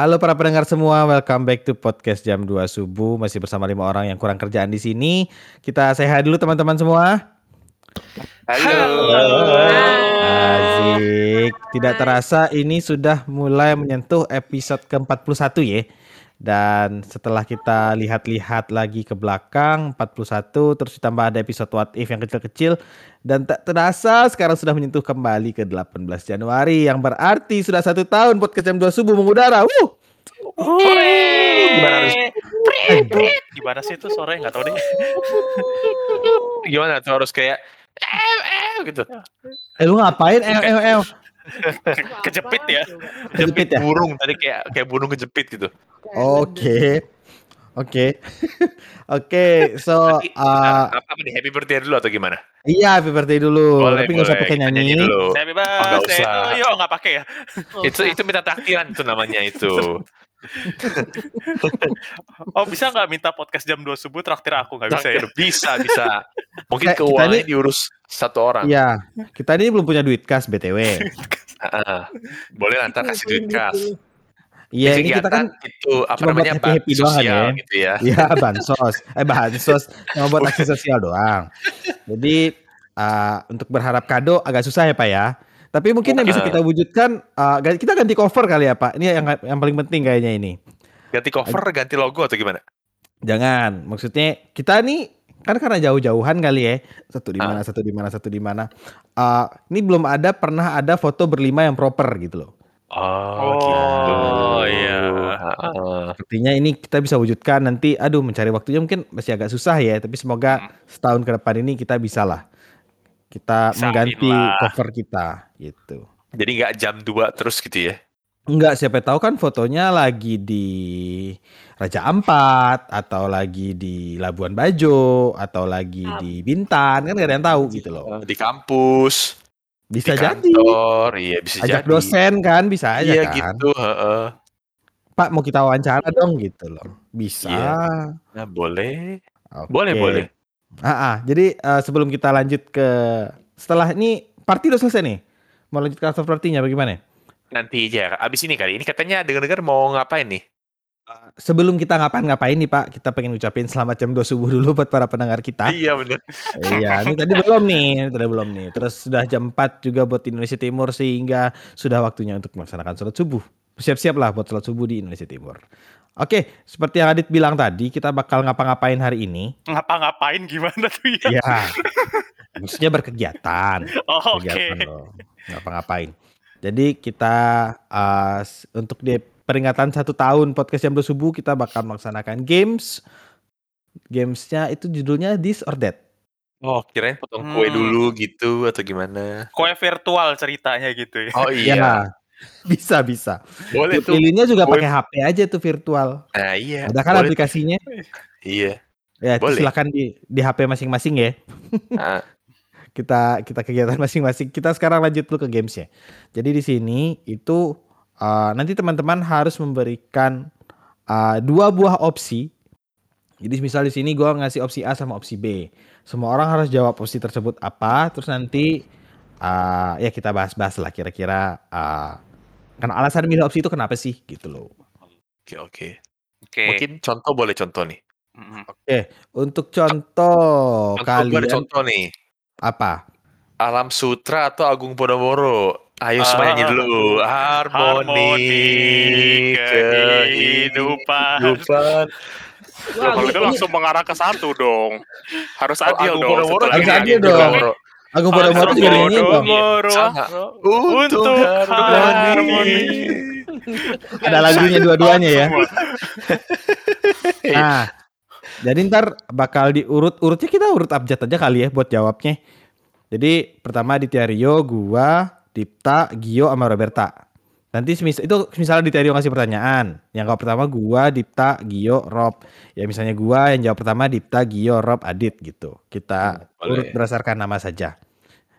Halo para pendengar semua, welcome back to podcast jam 2 subuh. Masih bersama lima orang yang kurang kerjaan di sini. Kita hi dulu teman-teman semua. Halo. Asik. Tidak terasa ini sudah mulai menyentuh episode ke-41 ya. Dan setelah kita lihat-lihat lagi ke belakang 41 terus ditambah ada episode what if yang kecil-kecil dan tak terasa sekarang sudah menyentuh kembali ke 18 Januari yang berarti sudah satu tahun podcast jam 2 subuh mengudara. Wuh. Gimana harus? Gimana sih itu sore nggak tahu deh. Gimana tuh harus kayak eh, eh, gitu. Eh lu ngapain? Eh eh eh. Ke- Kejepit ya. Kejepit ya? burung tadi kayak kayak burung kejepit gitu. Oke. Oke. Oke, so Nanti, uh, apa, apa nih happy birthday dulu atau gimana? iya happy birthday dulu. Boleh, Tapi nggak usah pakai Kita nyanyi. dulu. Happy nggak birthday usah. to you. Oh, nggak pakai ya? Itu itu minta takdiran itu namanya itu. Oh, bisa nggak minta podcast jam 2 subuh traktir aku? Nggak bisa ya? Bisa bisa. Mungkin kita keuangannya ini- diurus satu orang. Iya, kita ini belum punya duit kas BTW. Boleh nanti kasih duit kas. Iya, ini kita kan itu apa cuma buat namanya happy-happy doang kan sosial ya. gitu ya. Iya bansos, eh bansos cuma buat aksi sosial doang. Jadi uh, untuk berharap kado agak susah ya pak ya. Tapi mungkin yang bisa Ah. kita wujudkan, uh, kita ganti cover kali ya pak. Ini yang yang paling penting kayaknya ini. Ganti cover, ganti logo atau gimana? Jangan, maksudnya kita nih kan karena jauh-jauhan kali ya. Satu di Ah. mana, satu di mana, satu di mana. Uh, ini belum ada pernah ada foto berlima yang proper gitu loh. Oh, Oh, gitu. iya. Heeh. Artinya ini kita bisa wujudkan nanti. Aduh, mencari waktunya mungkin masih agak susah ya. Tapi semoga Hmm. setahun ke depan ini kita bisa lah. Kita Bisa, mengganti lah. cover kita gitu. Jadi nggak jam 2 terus gitu ya? Enggak, siapa tahu kan fotonya lagi di Raja Ampat atau lagi di Labuan Bajo atau lagi di Bintan kan gak ada yang tahu gitu loh. Di kampus, Bisa di jadi. kantor, iya bisa Ajak jadi. dosen kan bisa aja Iya kan. gitu, heeh. Pak mau kita wawancara dong gitu loh. Bisa. Iya. Nah, boleh. Oke. Boleh, boleh. Ah, ah. jadi eh, sebelum kita lanjut ke setelah ini party udah selesai nih. Mau lanjut ke after party-nya bagaimana? Nanti aja. Abis ini kali. Ini katanya dengar-dengar mau ngapain nih? Sebelum kita ngapain-ngapain nih Pak, kita pengen ucapin selamat jam 2 subuh dulu buat para pendengar kita. Iya bener. iya, ini tadi belum nih, tadi belum nih. Terus sudah jam 4 juga buat Indonesia Timur sehingga sudah waktunya untuk melaksanakan sholat subuh. Siap-siap lah buat sholat subuh di Indonesia Timur. Oke, seperti yang Adit bilang tadi, kita bakal ngapa-ngapain hari ini. Ngapa-ngapain gimana tuh ya? Iya. Maksudnya berkegiatan. Oh, Oke. loh. Ngapa-ngapain. Jadi kita uh, untuk di peringatan satu tahun podcast jam 2 subuh kita bakal melaksanakan games. Gamesnya itu judulnya This or That. Oh, kirain potong kue Hmm. dulu gitu atau gimana? Kue virtual ceritanya gitu ya. Oh iya. Ya, bisa bisa. Boleh tuh. Pilihnya juga Kue- pakai HP aja tuh virtual. Nah, iya. Ada kan Boleh. aplikasinya? Iya. Ya, Boleh. silakan di di HP masing-masing ya. Ah, kita kita kegiatan masing-masing. Kita sekarang lanjut dulu ke gamesnya. Jadi di sini itu uh, nanti teman-teman harus memberikan uh, dua buah opsi. Jadi misal di sini gua ngasih opsi A sama opsi B. Semua orang harus jawab opsi tersebut apa. Terus nanti uh, ya kita bahas-bahas lah kira-kira uh, kan alasan milih opsi itu kenapa sih gitu loh. Oke, oke. Oke. Mungkin contoh boleh contoh nih. Mm-mm. Untuk contoh, Contoh gue ada kalian contoh nih. apa? Alam Sutra atau Agung Podomoro? Ayo semua Ah. nyanyi dulu. Harmoni kehidupan. kehidupan. Loh, kalau itu langsung mengarah ke satu dong. Harus Oh, adil dong. Harus adil adil dong. Podomoro. Agung Podomoro juga nyanyiin dong. Untuk harmoni. Ada lagunya dua-duanya ya. Nah, jadi ntar bakal diurut urutnya kita urut abjad aja kali ya buat jawabnya. Jadi pertama di Rio, gua, Dipta, Gio, sama Roberta. Nanti semis itu misalnya di Rio ngasih pertanyaan. Yang jawab pertama gua, Dipta, Gio, Rob. Ya misalnya gua yang jawab pertama Dipta, Gio, Rob, Adit gitu. Kita Hmm, boleh. urut berdasarkan nama saja.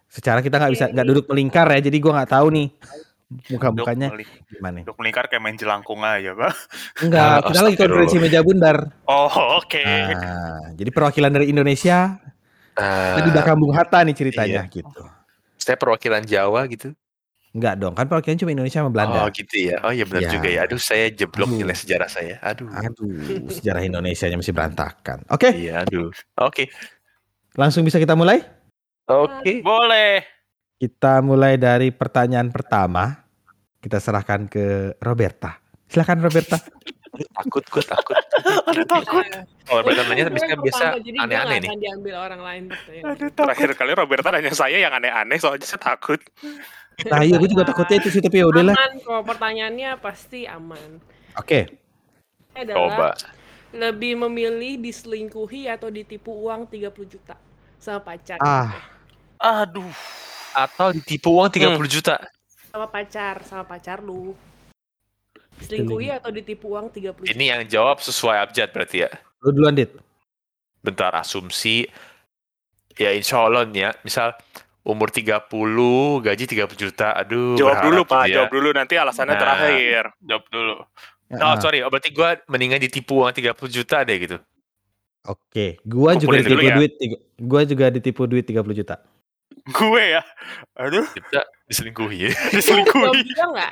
Secara kita nggak bisa nggak duduk melingkar ya, jadi gua nggak tahu nih muka-mukanya gimana. Duk melingkar kayak main jelangkung aja, Pak. Enggak, Ah, kita lagi konferensi meja bundar. Oh, oke. Nah, jadi perwakilan dari Indonesia Ah, tadi belakang Bung Hatta nih ceritanya iya. gitu. Saya perwakilan Jawa gitu. Enggak dong, kan perwakilan cuma Indonesia sama Oh Belanda. gitu ya. Oh iya benar Iya. juga ya. Aduh saya jeblok Aduh. nilai sejarah saya. Aduh. Aduh, sejarah Indonesianya masih berantakan. Oke, Iya, aduh. Oke. langsung bisa kita mulai? Oke. Boleh. Kita mulai dari pertanyaan pertama. Kita serahkan ke Roberta. Silakan Roberta. Aduh, takut gue takut. Aduh takut. Kalau mereka nanya biasanya biasa aneh-aneh nih. diambil orang lain pertanyaan. Aduh takut. Terakhir kali Roberta nanya saya yang aneh-aneh soalnya saya takut. Nah, iya gue juga takutnya itu sih, tapi ya udahlah. Aman kok pertanyaannya pasti aman. Oke, Ini Coba. Lebih memilih diselingkuhi atau ditipu uang 30 juta sama pacar. Ah. Aduh. Atau ditipu uang 30 juta. Sama pacar, sama pacar lu. Diselingkuhi atau ditipu uang 30 juta. Ini yang jawab sesuai abjad berarti ya. lu duluan, Dit. Bentar asumsi. Ya insya Allah nih ya. Misal umur 30, gaji 30 juta. Aduh. Jawab dulu Pak, gitu ya. jawab dulu nanti alasannya Nah. terakhir. Jawab dulu. Oh Ah, sorry, oh, berarti gue mendingan ditipu uang 30 juta deh gitu. Oke, gua juga Kumpulin ditipu dulu ya. duit. tiga- Gua juga ditipu duit 30 juta. Gue ya. Aduh. Kita diselingkuhi ya. Diselingkuhi. nggak?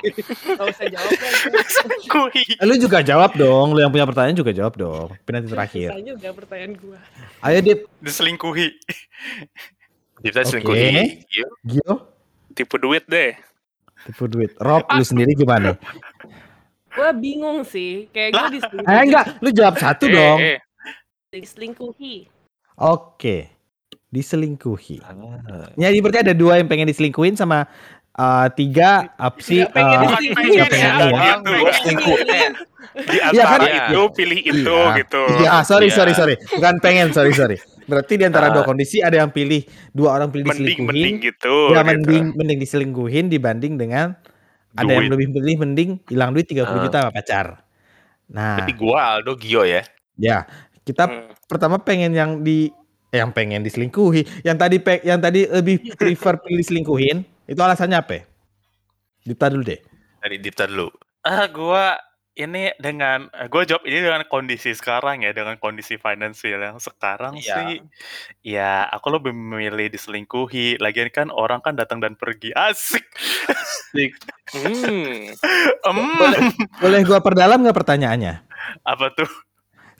Gak usah jawab. Diselingkuhi. Eh, lu juga jawab dong. Lu yang punya pertanyaan juga jawab dong. Tapi nanti terakhir. Susah juga pertanyaan gue. Ayo, Dit. Diselingkuhi. Kita diselingkuhi. Iya. Gio, Tipu duit deh. tipu duit. Rob, lu sendiri gimana? Gue bingung sih. Kayak gue diselingkuhi. Eh, enggak. Lu jawab satu Eh, dong. eh, Diselingkuhi. Oke. Diselingkuhi. Ah. Ya, berarti ada dua yang pengen diselingkuhin sama eh, tiga opsi. Nggak pengen eh, diselingkuhin ya, pengen ya. Di Iya kan? antara itu pilih itu Iya. gitu. Iya, ah, sorry, Iya. sorry, sorry. Bukan pengen, sorry, sorry. Berarti di antara Ah. dua kondisi ada yang pilih dua orang pilih Mending diselingkuhin. mending gitu. ya gitu. mending mending diselingkuhin dibanding dengan ada yang Duit. lebih pilih mending hilang duit 30 Ah. juta sama pacar. Nah, Berarti gua Aldo Gio ya. ya kita Hmm. pertama pengen yang di yang pengen diselingkuhi, yang tadi pe, yang tadi lebih prefer pilih selingkuhin, itu alasannya apa? ya? Dita dulu deh. Dari Dipta dulu. Ah, gua ini dengan gue jawab ini dengan kondisi sekarang ya, dengan kondisi finansial yang sekarang Iya. sih, ya aku lebih memilih diselingkuhi. Lagian kan orang kan datang dan pergi, asik. Hmm. Em, Boleh gua perdalam nggak pertanyaannya? apa tuh?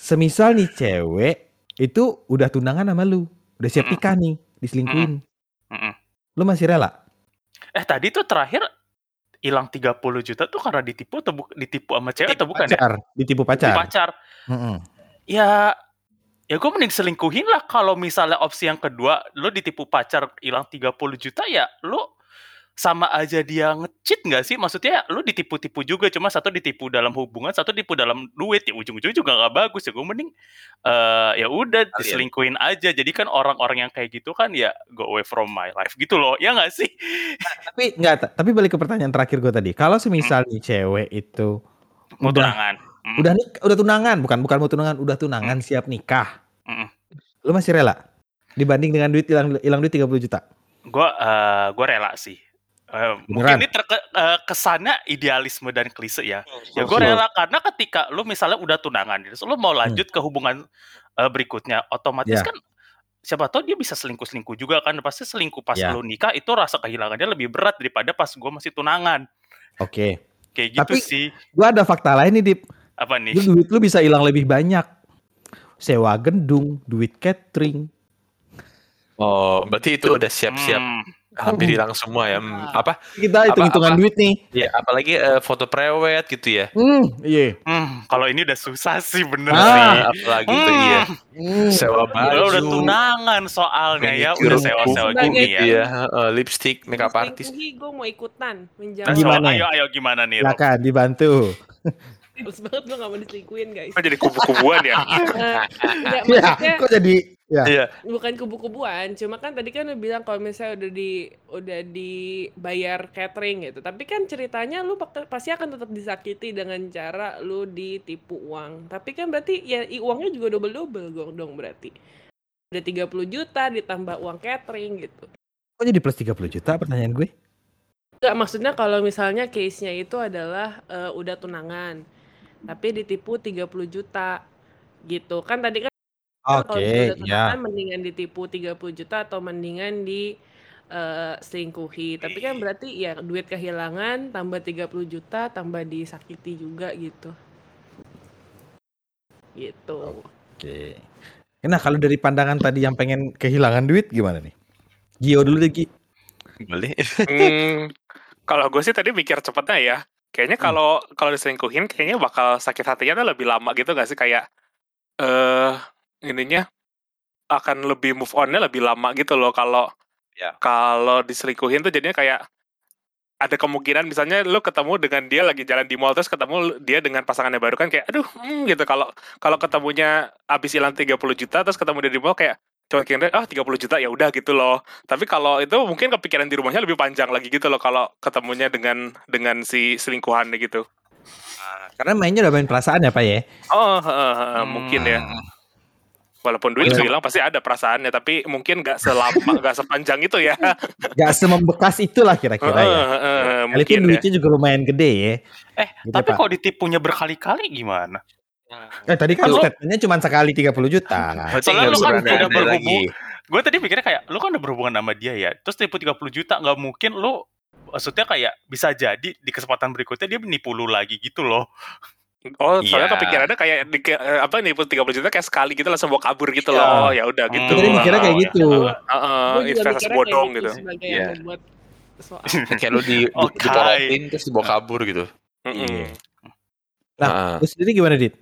Semisal nih cewek itu udah tunangan sama lu, udah siap nikah nih, diselingkuhin. Mm-mm. Lu masih rela? Eh tadi tuh terakhir hilang 30 juta tuh karena ditipu atau bu- ditipu sama cewek atau bukan ya? Pacar, ditipu pacar. Pacar. Mm-mm. Ya ya gue mending selingkuhin lah kalau misalnya opsi yang kedua lu ditipu pacar hilang 30 juta ya lu sama aja dia ngecit nggak sih maksudnya lu ditipu-tipu juga cuma satu ditipu dalam hubungan satu ditipu dalam duit ya ujung-ujungnya juga nggak bagus ya gue mending eh ya udah Kalian. diselingkuhin aja jadi kan orang-orang yang kayak gitu kan ya go away from my life gitu loh ya nggak sih Tapi enggak, ta- tapi balik ke pertanyaan terakhir gue tadi. Kalau semisal nih cewek itu mau udah tunangan Mm, udah nik, udah tunangan, bukan bukan mau tunangan, udah tunangan siap nikah. Mm-mm. Lu masih rela? Dibanding dengan duit hilang hilang duit 30 juta. gue eh gue rela sih Eh, Beneran? mungkin ini terke, eh, kesannya idealisme dan klise ya ya gue Oke. rela karena ketika lu misalnya udah tunangan terus lu mau lanjut ke hubungan eh, berikutnya otomatis Ya. kan siapa tahu dia bisa selingkuh selingkuh juga kan pasti selingkuh pas Ya. lu nikah itu rasa kehilangannya lebih berat daripada pas gue masih tunangan Oke. kayak gitu Tapi- sih Gua ada fakta lain nih, Dip. apa nih Lu duit lu bisa hilang lebih banyak. Sewa gendung, duit catering. Oh, berarti itu udah siap-siap Hmm, hampir hilang semua ya. Hmm, apa? Kita hitung-hitungan apa? duit nih. Ya, apalagi eh, foto prewed gitu ya. Hmm, iya. hmm, kalau ini udah susah sih bener Ah. sih Nah, apalagi itu Hmm, iya. Hmm. Sewa baju. Lu udah tunangan soalnya ya udah sewa-sewa gini gitu ya ya. Heeh, lipstick, makeup artist. Gue mau ikutan Nah. Gimana? ayo ayo gimana nih? Silakan dibantu. Males banget gue gak mau diselingkuhin guys. Kan jadi kubu-kubuan ya. Eh, Enggak Ya, maksudnya kok jadi ya. Iya. bukan kubu-kubuan, cuma kan tadi kan lu bilang kalau misalnya udah di udah dibayar catering gitu. Tapi kan ceritanya lu pasti akan tetap disakiti dengan cara lu ditipu uang. Tapi kan berarti ya uangnya juga double-double dong, dong berarti. Udah 30 juta ditambah uang catering gitu. Kok jadi plus 30 juta pertanyaan gue? Enggak, maksudnya kalau misalnya case-nya itu adalah eh, udah tunangan. Tapi ditipu 30 juta gitu. Kan tadi kan Oke, kalau udah ya. tunangan mendingan ditipu 30 juta atau mendingan di eee, selingkuhi. Tapi kan berarti ya duit kehilangan, tambah 30 juta, tambah disakiti juga gitu. Gitu. Oke. Nah, kalau dari pandangan tadi yang pengen kehilangan duit gimana nih? Gio dulu deh, Gi. Boleh. Hmm, kalau gue sih tadi mikir cepetnya ya. Kayaknya Hmm. kalau kalau diselingkuhin kayaknya bakal sakit hatinya tuh lebih lama gitu gak sih kayak eh ininya akan lebih move on-nya lebih lama gitu loh kalau Ya. kalau diselingkuhin tuh jadinya kayak ada kemungkinan misalnya lu ketemu dengan dia lagi jalan di mall terus ketemu dia dengan pasangannya baru kan kayak aduh hmm, gitu kalau kalau ketemunya habis hilang 30 juta terus ketemu dia di mall kayak cuma kira ah 30 juta ya udah gitu loh tapi kalau itu mungkin kepikiran di rumahnya lebih panjang lagi gitu loh kalau ketemunya dengan dengan si selingkuhannya gitu Karena mainnya udah main perasaan ya, Pak ya? oh heeh, heeh, mungkin ya Hmm. walaupun duit Iya. hilang pasti ada perasaannya tapi mungkin nggak selama nggak sepanjang itu ya Gak semembekas itulah kira-kira ya. Kali mungkin itu ya duitnya juga lumayan gede ya. Eh, Gitu, tapi Pak. kalau ditipunya berkali-kali gimana? Eh, tadi kan statementnya cuma sekali 30 juta. Berarti Soalnya lu kan udah berhubung-. Gue tadi pikirnya kayak, lu kan udah berhubungan sama dia ya, terus tipu 30 juta, nggak mungkin lu, maksudnya kayak bisa jadi di kesempatan berikutnya dia menipu lu lagi gitu loh. Oh, soalnya Iya. kepikirannya kayak di, eh, apa nih 30 juta kayak sekali gitu langsung bawa kabur gitu Iya. loh. Oh, ya udah gitu. Jadi mikirnya kayak Oh, gitu. Heeh, investasi bodong gitu. sebagai Iya. Kayak lu di, diporotin terus dibawa kabur gitu. Iya. Nah. Lu sendiri gimana, Dit?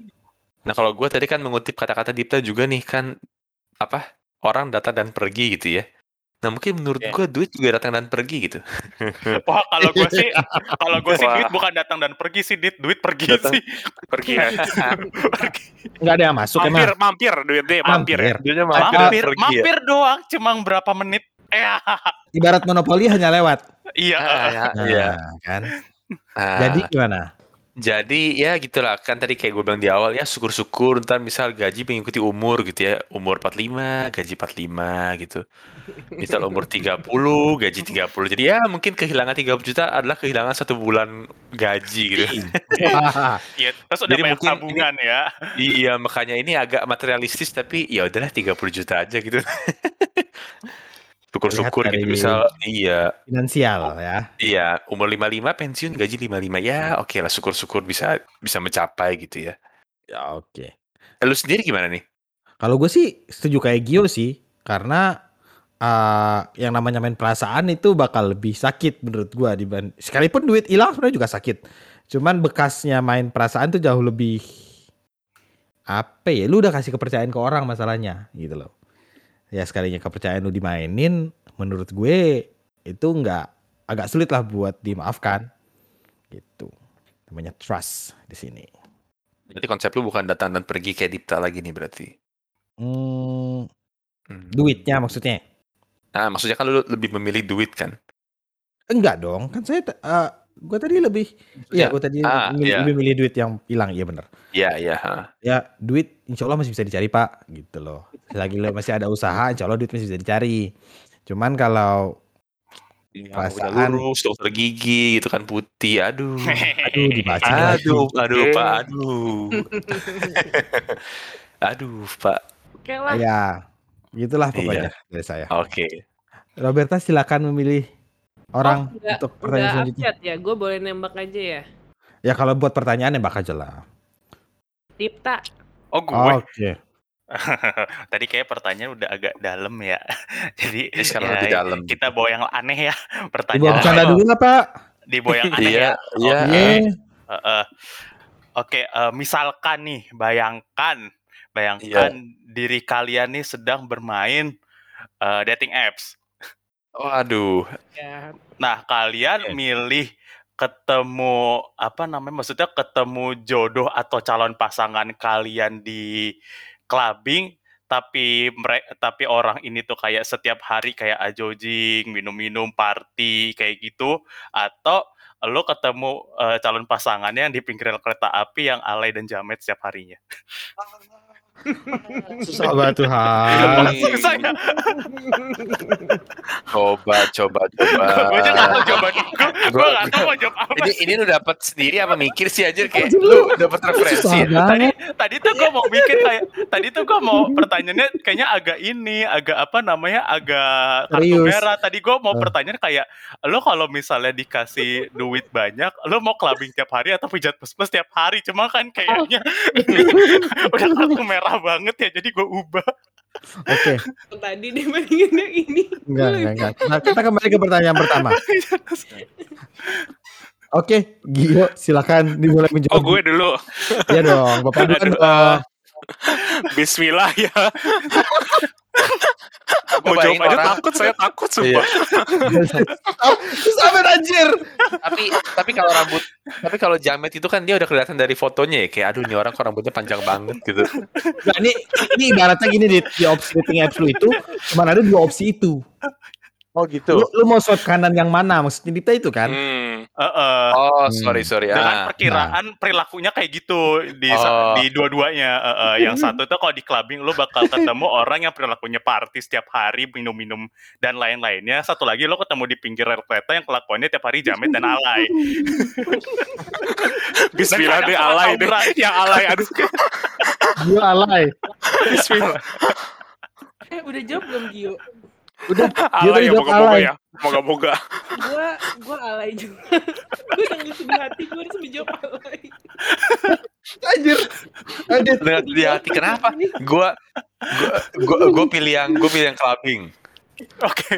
Nah kalau gue tadi kan mengutip kata-kata Dipta juga nih kan apa orang datang dan pergi gitu ya. Nah mungkin menurut Iya. gue duit juga datang dan pergi gitu. Wah, kalau gue sih, kalau gue sih duit bukan datang dan pergi sih, duit, duit pergi Datang. sih. Pergi ya. Pergi. Nggak ada yang masuk mampir, emang. mampir duit deh, mampir ya. Duitnya Mampir, pergi ya. mampir doang, cuma berapa menit. Eh, Ibarat monopoli hanya lewat. iya. Ah, ya, Nah, iya. kan. Ah, Jadi gimana? Jadi ya gitulah. Kan tadi kayak gue bilang di awal ya syukur-syukur ntar misal gaji mengikuti umur gitu ya. Umur 45 gaji 45 gitu. Misal umur 30 gaji 30 jadi ya mungkin kehilangan 30 juta adalah kehilangan satu bulan gaji gitu. Iya, terus udah Jadi banyak mungkin tabungan ya. iya makanya ini agak materialistis tapi ya udahlah 30 juta aja gitu syukur-syukur gitu misal iya Finansial ya. iya umur 55 pensiun gaji 55 ya oke lah syukur-syukur bisa bisa mencapai gitu ya Ya oke. Eh, lu sendiri gimana nih Kalau gue sih setuju kayak Gio sih, karena uh, yang namanya main perasaan itu bakal lebih sakit menurut gue dibanding sekalipun duit hilang sebenarnya juga sakit. Cuman bekasnya main perasaan tuh jauh lebih apa ya? Lu udah kasih kepercayaan ke orang masalahnya gitu loh. Ya sekalinya kepercayaan lu dimainin, menurut gue itu nggak agak sulit lah buat dimaafkan gitu. Namanya trust di sini. Berarti konsep lu bukan datang dan pergi kayak Dipta lagi nih berarti. Hmm, Hmm. duitnya maksudnya. Nah, maksudnya kan lu lebih memilih duit kan? Enggak dong, kan saya uh, gue tadi lebih iya gue tadi ah, milih- iya. lebih milih duit yang hilang, iya bener. Iya, iya. ha. Ya duit insya Allah masih bisa dicari pak, gitu loh. Selagi lo masih ada usaha, insya Allah duit masih bisa dicari. Cuman kalau Yang Perasaan. lurus, dokter gigi gitu kan putih. Aduh. aduh dibaca lagi. Aduh, aduh, Oke. Pak, aduh. aduh, Pak. Oke lah. Ya, gitulah pokoknya Iya. dari saya. Oke. Roberta silakan memilih orang Oh, nggak- untuk pertanyaan selanjutnya. ya, gue boleh nembak aja ya. Ya kalau buat pertanyaan nembak aja lah. Dipta, Oh, gue. Oke. Tadi kayak pertanyaan udah agak dalam ya. Jadi Ini sekarang ya, lebih dalam. Kita bawa yang aneh ya. Dibawa Pertanyaan bercanda dulu nggak pak? dibawa yang aneh Iya, ya. iya. Iya. Heeh. Oke, eh, misalkan nih, bayangkan, bayangkan diri kalian nih sedang bermain eh, dating apps. Waduh. ya Nah, kalian Oke. milih ketemu apa namanya? Maksudnya ketemu jodoh atau calon pasangan kalian di clubbing tapi mereka tapi orang ini tuh kayak setiap hari kayak ajojing, minum-minum, party kayak gitu atau lo ketemu eh, calon pasangannya yang di pinggir rel kereta api yang alay dan jamet setiap harinya. Susah banget Tuhan. Susah ya. Coba, coba, coba. Gue aja nggak tahu jawaban gue. Gue Gua- nggak tahu mau jawab apa. Ini ini lu dapat sendiri apa mikir sih aja kayak lu dapat referensi. Tadi tadi tuh gue mau bikin kayak tadi tuh gue mau pertanyaannya kayaknya agak ini agak apa namanya agak kartu merah. Tadi gue mau pertanyaan kayak lo kalau misalnya dikasih duit banyak, lo mau clubbing tiap hari atau pijat plus tiap hari? Cuma kan kayaknya udah kartu merah banget ya, jadi gue ubah. Oke, Tadi dia bandingin yang ini. enggak, enggak, enggak. Nah, kita kembali ke pertanyaan pertama. Oke, Gio, silakan dimulai menjawab. Oh gue dulu. Iya dong, Bapak Aduh, dong. Bismillah ya. Mau jawab aja orang- takut, saya takut sumpah. Sampai anjir. tapi tapi kalau rambut tapi kalau jamet itu kan dia udah kelihatan dari fotonya ya kayak aduh ini orang kok rambutnya panjang banget gitu. Nah, ini ini ibaratnya gini di, di opsi dating apps itu cuma ada dua opsi itu. Oh Lu, gitu. lu mau swipe kanan yang mana? Maksudnya Dipta itu kan? Hmm. Heeh. Oh Hmm. sorry sorry dengan ah. perkiraan perilakunya kayak gitu di Oh. di dua-duanya Eh, eh, yang satu tuh kalau di clubbing lo bakal ketemu orang yang perilakunya party setiap hari minum-minum dan lain-lainnya satu lagi lo ketemu di pinggir rel kereta yang kelakuannya tiap hari jamet dan alay Bismillah deh alay deh. Yang alay aduh. Gio alay. Bismillah. Eh udah jawab belum Gio? Udah, Alay tadi ya moga-moga ya. Moga-moga. Gua gua alay juga. gue udah ngisi di hati gue harus menjawab alay. Anjir. Anjir. Dengan di hati kenapa? Gua gua gua, gua pilih yang gua pilih yang clubbing. oke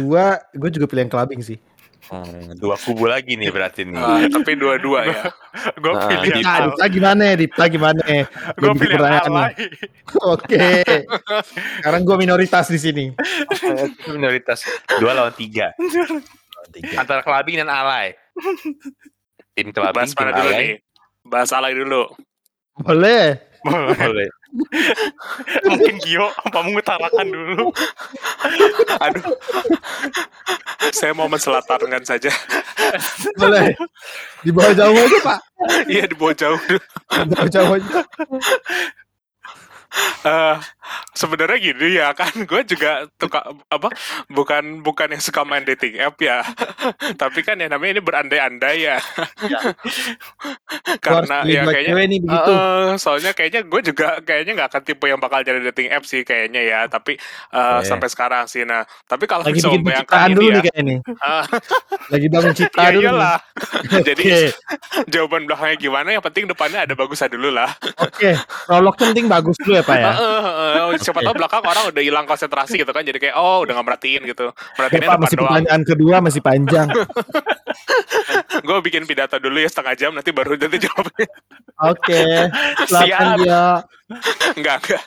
Gua gua juga pilih yang clubbing sih. Hmm, dua kubu lagi nih berarti nih. Ah, tapi dua-dua ya. gue Ah, pilih yang Nah, alay Dipta gimana? Dipta gimana? gue Gua bikin pilih yang pertanyaan Oke. Sekarang gua minoritas di sini. Minoritas dua lawan tiga antara clubbing dan alay. Tim clubbing, Bahas tim dulu alay. nih? Bahas alay dulu. Boleh. Boleh. mungkin Gio apa mengutarakan dulu Aduh. Saya mau menselatarkan saja. Boleh. Di bawah jauh aja, Pak. Iya di bawah jauh. Di bawah jauh aja. Eh, sebenarnya gini ya kan gue juga tuka apa bukan bukan yang suka main dating app ya tapi kan ya namanya ini berandai-andai ya harus karena ya kayaknya begitu. Eh, soalnya kayaknya gue juga kayaknya nggak akan tipe yang bakal jadi dating app sih kayaknya ya tapi eh, Oke. sampai sekarang sih nah tapi kalau Lagi bisa bikin membayangkan dulu ya nih kayaknya ah, Lagi bangun citra ya dulu. iyalah jadi Oke. jawaban belakangnya gimana yang penting depannya ada bagusnya dulu lah Oke. Prolognya penting bagus dulu ya, Pak ya. Heeh. siapa tahu belakang orang udah hilang konsentrasi gitu kan jadi kayak oh udah nggak merhatiin gitu merhatiinnya Bapak depan masih doang pertanyaan kedua masih panjang. gue bikin pidato dulu ya setengah jam nanti baru nanti jawabnya Oke. Silakan Siap. dia. enggak enggak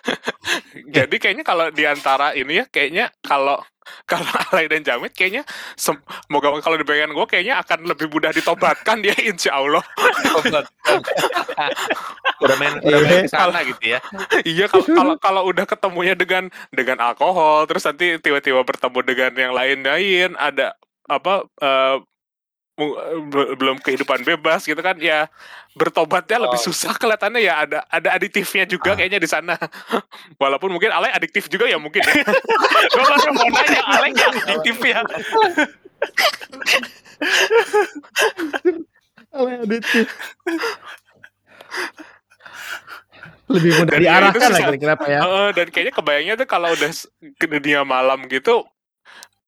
jadi kayaknya kalau di antara ini ya kayaknya kalau kalau alay dan jamit kayaknya sem- moga kalau di bayangan gue kayaknya akan lebih mudah ditobatkan dia insya Allah udah main udah main Eh, ke sana gitu ya. iya kalau kalau kalau udah ketemunya dengan dengan alkohol terus nanti tiba-tiba bertemu dengan yang lain-lain ada apa be- belum kehidupan bebas gitu kan ya bertobatnya lebih Oh. susah kelihatannya ya ada ada aditifnya juga Ah. kayaknya di sana walaupun mungkin alay adiktif juga ya mungkin ya. gue baru mau nanya Alek yang adiktif ya Oleh aditif. Lebih mudah Dan ya diarahkan lah kira-kira Pak ya. Heeh, dan kayaknya kebayangnya tuh kalau udah ke dunia malam gitu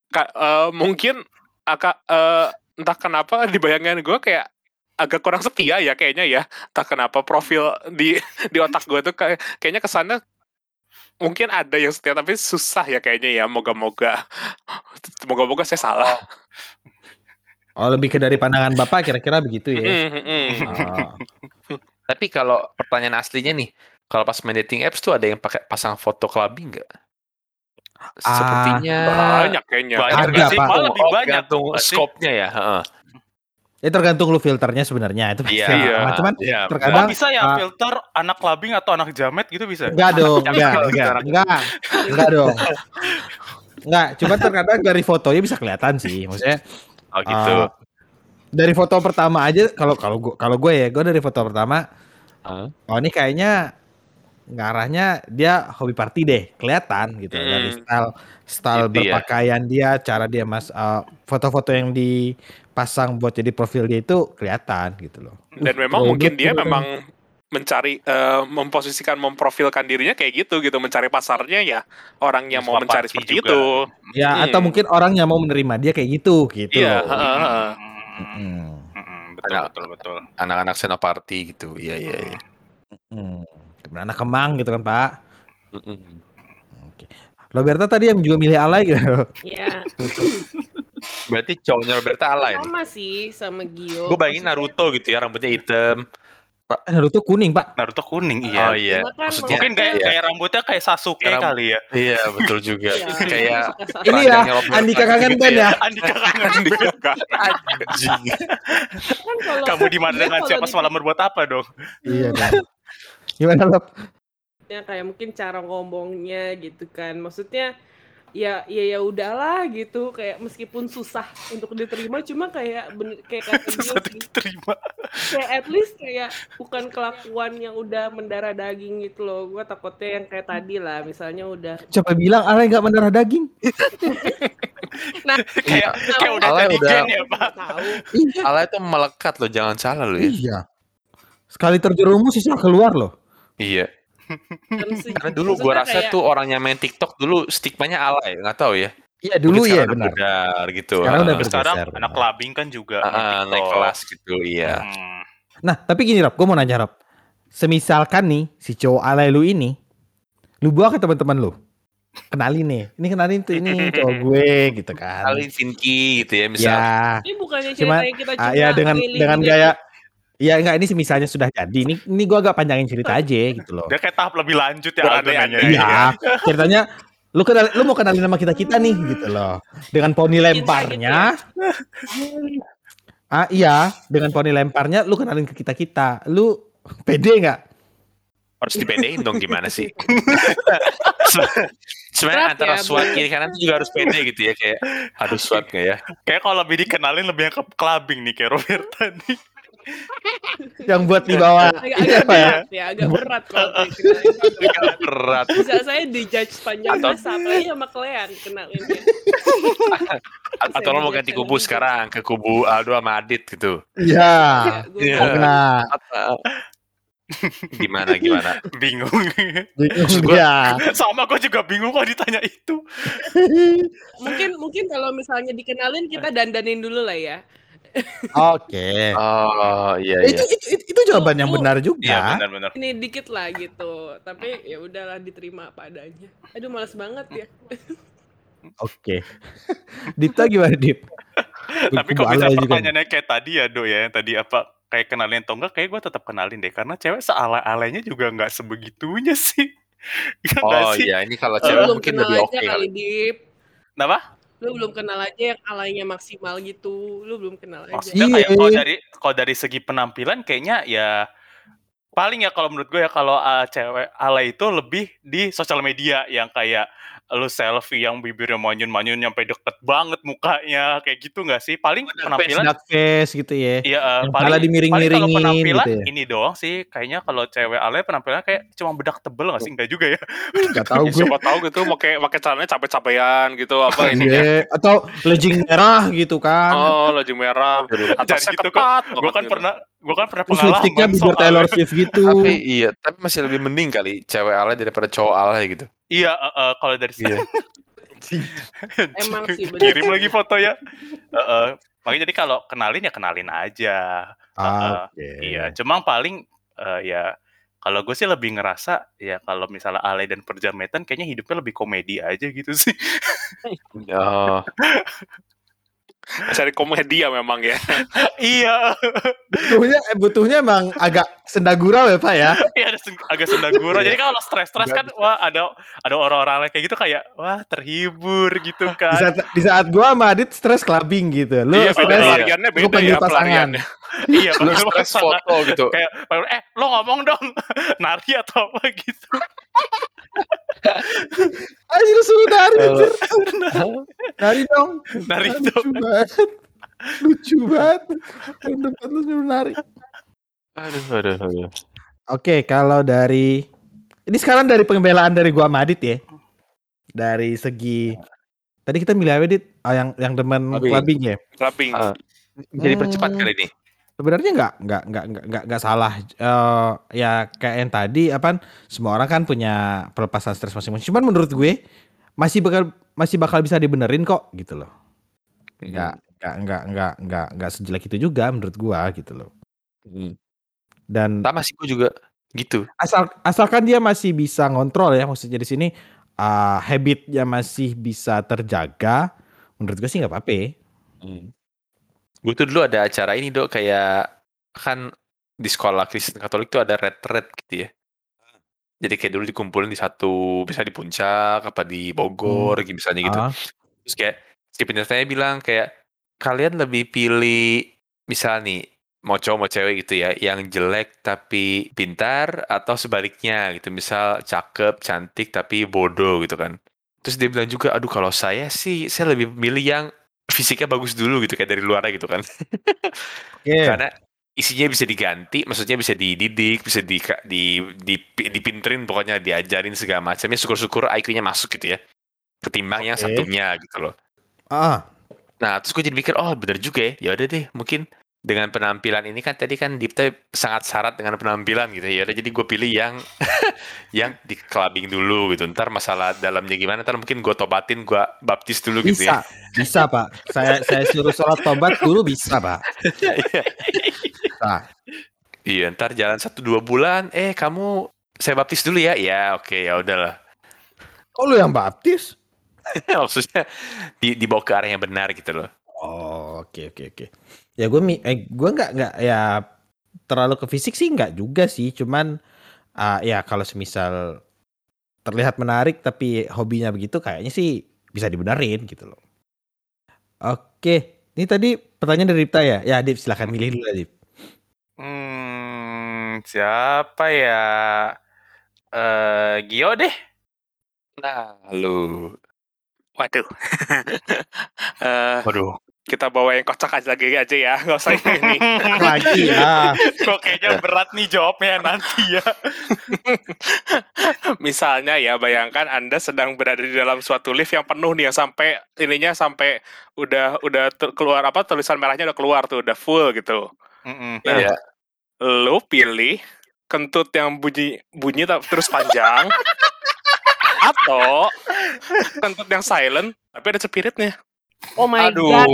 ka- eh, mungkin aka, eh, entah kenapa di bayangan gue kayak agak kurang setia ya kayaknya ya entah kenapa profil di di otak gue tuh kayak kayaknya kesannya mungkin ada yang setia tapi susah ya kayaknya ya moga-moga moga-moga saya salah Oh, lebih ke dari pandangan Bapak kira-kira begitu ya. Mm, mm, mm. Oh. Tapi kalau pertanyaan aslinya nih, kalau pas main dating apps tuh ada yang pakai pasang foto clubbing nggak? Sepertinya banyak kayaknya Banyak Ada, nggak sih? Pak. Malah lebih banyak sih? scope-nya ya. heeh. Ya tergantung lu filternya sebenarnya itu pasti. Iya. sama. Cuman Iya, terkadang bisa ya ah, filter anak clubbing atau anak jamet gitu bisa? enggak dong, enggak, enggak, enggak, enggak dong. Enggak, cuma terkadang dari fotonya bisa kelihatan sih. Maksudnya Oh gitu. ah, dari foto pertama aja kalau kalau gua kalau gue ya, gue dari foto pertama Heeh. oh ini kayaknya ngarahnya dia hobi party deh, kelihatan gitu dari Hmm. style style Gitu ya. berpakaian dia, cara dia mas eee, foto-foto yang dipasang buat jadi profil dia itu kelihatan gitu loh. Dan memang Kalau mungkin gitu dia kan. memang mencari eh, memposisikan memprofilkan dirinya kayak gitu gitu mencari pasarnya ya orang yang mau mencari seperti juga. itu Ya Hmm. atau mungkin orang yang mau menerima dia kayak gitu, gitu Iya, loh. heeh, heeh. Mhm, Mm-mm, betul Ada- betul betul. Anak-anak senoparty gitu. Iya iya iya. mhm. Gimana anak Kemang gitu kan, Pak. Oke. Roberta tadi yang juga milih alay gitu. Ya, Berarti cowoknya Roberta alay nih. sama sih sama Gio. Gue bayangin Naruto gitu ya, rambutnya hitam. Eh, Naruto kuning, Pak. Naruto kuning iya. Oh iya. Cuma kan Maksudnya Mungkin kayak iya. kayak rambutnya kayak Sasuke ram- kali ya. Iya, betul juga. Iya, Kayak Ini ya, Andika kangen gitu band ya. Andika kangen Anjing. kan kalau Kamu di mana dia dengan siapa semalam berbuat apa dong? Iya dong. Gimana, Lob? ya kayak mungkin cara ngomongnya gitu kan maksudnya ya ya ya udahlah gitu kayak meskipun susah untuk diterima cuma kayak bener kayak kata Susah sih, diterima. kayak at least kayak bukan kelakuan yang udah mendarah daging gitu loh gue takutnya yang kayak tadi lah misalnya udah Siapa bilang alay nggak mendarah daging? nah kayak kayak udah jadi udah- gen ya, Pak. tahu Alay itu melekat loh, jangan salah lo ya. Iya. Sekali terjerumus sisa keluar loh. Iya. Karena dulu gua rasa kayak- tuh orang yang main TikTok dulu stigmanya alay, nggak tahu ya. Iya dulu udah benar. beredar gitu. Sekarang udah Ah, bergeser, Sekarang benar. anak clubbing kan juga ah, ah, naik TikTok. kelas gitu, iya. Hmm. Nah tapi gini Rob, gue mau nanya Rob. Semisalkan nih si cowok alay lu ini, lu bawa ke teman-teman lu, kenalin nih, ini kenalin tuh ini cowok gue gitu kan. Kali Vinky gitu ya, misal. Ya, ini bukannya cerita yang kita ah, cuma ya dengan dengan gaya, ya enggak ini misalnya sudah jadi. Ini ini gue agak panjangin cerita aja gitu loh. Dia kayak tahap lebih lanjut ya. Aldo nanya. Iya, ceritanya lu kenal, lu mau kenalin nama kita kita nih gitu loh. Dengan poni lemparnya. Ah iya, dengan poni lemparnya lu kenalin ke kita kita. Lu pede nggak? Harus dipedein dong gimana sih? Sebenarnya antara ya, SWAT kiri kanan tuh juga harus pede gitu ya kayak aduh SWAT nggak ya? Kayak kalau lebih dikenalin lebih yang ke clubbing nih kayak Robert tadi. Yang buat di bawah agak, agak apa ya? berat ya agak berat kalau Agak berat. bisa saya dijudge sepanjang Atau- masa apalagi sama kalian kenalinnya Atau lo mau ganti kubu sekarang ke kubu Aldo sama Adit gitu. Iya. gue Iya. Nah, Gimana gimana? Bingung. bingung gua- dia. Sama gue juga bingung kok ditanya itu. mungkin mungkin kalau misalnya dikenalin kita dandanin dulu lah ya Oke. Oh iya Itu, iya. itu, itu, itu jawaban yang benar Iya juga. benar-benar. ini dikit lah gitu tapi ya udahlah diterima apa adanya aduh males banget ya Oke. Dita gimana Dip? Tapi kalau bisa alay juga pertanyaannya kayak tadi ya Do ya, yang tadi apa kayak kenalin atau enggak, kayak gue tetap kenalin deh karena cewek sealay-alaynya juga nggak sebegitunya sih. Nggak Oh sih? iya ini kalau cewek belum mungkin lebih oke kali kali. dip Kenapa? Lu belum kenal aja yang alaynya maksimal gitu lu belum kenal aja Maksudnya kayak Iya. kalau dari kalau dari segi penampilan kayaknya ya paling ya kalau menurut gue ya kalau uh, cewek alay itu lebih di sosial media yang kayak lu selfie yang bibirnya manyun-manyun nyampe deket banget mukanya kayak gitu nggak sih? Paling Face, penampilan dark face gitu ya. Iya, uh, paling, dimiring-miringin kalau penampilan gitu ya. ini doang sih. Kayaknya kalau cewek alay penampilannya kayak cuma bedak tebel nggak sih? Enggak juga ya. Gak tahu Ya, gue. siapa tahu gitu pakai pakai celananya capek-capean gitu apa ini ya. Iya, atau legging merah gitu kan. Oh, laju merah. Atasnya gitu, ketat Gue kan gitu. pernah, gue kan pernah Terus lipstiknya pengalaman bibir Taylor Swift gitu. Tapi iya, tapi masih lebih mending kali cewek alay daripada cowok alay gitu. Iya, uh, uh, kalau dari Iya. Emang sih, bener. Kirim lagi foto ya. Uh, uh, makanya jadi kalau kenalin ya kenalin aja. Ah, Oke. Iya, cuma paling eh, ya kalau gue sih lebih ngerasa ya kalau misalnya alay dan perjametan kayaknya hidupnya lebih komedi aja gitu sih. Oh, Cari komedi ya memang ya. iya, Butuhnya eh, butuhnya emang agak sendagurau ya Pak ya. iya agak sendaguro. Jadi kalau stres-stres kan wah ada ada orang-orang kayak gitu kayak wah terhibur gitu Di kan. saat, di saat gua sama Adit stres clubbing gitu. Lu Iya, stres iya. pelariannya lu beda panggil ya pasangan. pelariannya. iya, lu stres foto gitu. Kayak eh lo ngomong dong nari atau apa gitu. Anjir suruh nari. Anjir. Nari dong. Nari Lucu dong. banget. Lucu banget. Tahun depan lu suruh nari. Aduh, aduh, aduh. Oke, kalau dari Ini sekarang dari pembelaan dari gua sama Adit ya. Dari segi tadi kita milih apa Dit? Ah, yang yang demen Clubbing. clubbing ya. Clubbing. Ah. Jadi percepat Hmm. kali ini. Sebenarnya nggak nggak nggak nggak nggak nggak salah. Eh, ya kayak yang tadi apa? Semua orang kan punya pelepasan stres masing-masing. Cuman menurut gue masih bakal masih bakal bisa dibenerin kok gitu loh. Nggak nggak nggak nggak nggak nggak sejelek itu juga menurut gua gitu loh. Hmm. Dan Sama sih gue juga gitu. asal asalkan dia masih bisa ngontrol ya maksudnya di sini uh, habitnya masih bisa terjaga menurut gue sih nggak apa-apa Hmm. Gue tuh dulu ada acara ini dok kayak kan di sekolah Kristen Katolik tuh ada retret gitu ya. Jadi kayak dulu dikumpulin di satu, bisa di puncak, apa di Bogor, gitu misalnya gitu. Ah, Terus kayak si penyertanya bilang kayak kalian lebih pilih misal nih mau cowok mau cewek gitu ya yang jelek tapi pintar atau sebaliknya gitu misal cakep cantik tapi bodoh gitu kan terus dia bilang juga aduh kalau saya sih saya lebih milih yang fisiknya bagus dulu gitu kayak dari luar gitu kan oke karena isinya bisa diganti maksudnya bisa dididik bisa di di, di dipinterin pokoknya diajarin segala macamnya syukur-syukur IQ-nya masuk gitu ya ketimbang yang Oke. satunya gitu loh ah Nah, terus gue jadi mikir, oh bener juga ya. Ya udah deh, mungkin dengan penampilan ini kan tadi kan Dipta sangat syarat dengan penampilan gitu ya. Jadi gue pilih yang yang di clubbing dulu gitu. Ntar masalah dalamnya gimana, ntar mungkin gue tobatin, gue baptis dulu gitu bisa ya. bisa pak saya saya suruh sholat tobat dulu bisa pak Iya. Nah, Iya, ntar jalan satu dua bulan, eh kamu saya baptis dulu ya. Ya oke, ya udahlah. kok lu yang baptis Maksudnya di, dibawa ke arah yang benar gitu loh. oh oke oke oke ya gue mi eh gue nggak nggak ya terlalu ke fisik sih nggak juga sih cuman ah, ya kalau semisal terlihat menarik tapi hobinya begitu kayaknya sih bisa dibenerin gitu loh. Oke, ini tadi pertanyaan dari Dipta ya. Ya, Dip silahkan milih dulu Dip. Hmm, siapa ya? Eh, Gio deh. Nah, lu. Waduh. Eh, Waduh. Kita bawa yang kocak aja lagi aja ya, nggak usah yang ini. Lagi ya. Kok kayaknya berat nih jawabnya nanti ya. Misalnya ya, bayangkan Anda sedang berada di dalam suatu lift yang penuh nih, yang sampai ininya sampai udah udah keluar apa tulisan merahnya udah keluar tuh, udah full gitu. Mm-mm. Nah, Iya. Lo pilih kentut yang bunyi bunyi terus panjang atau kentut yang silent tapi ada cepiritnya. Oh my Aduh, god.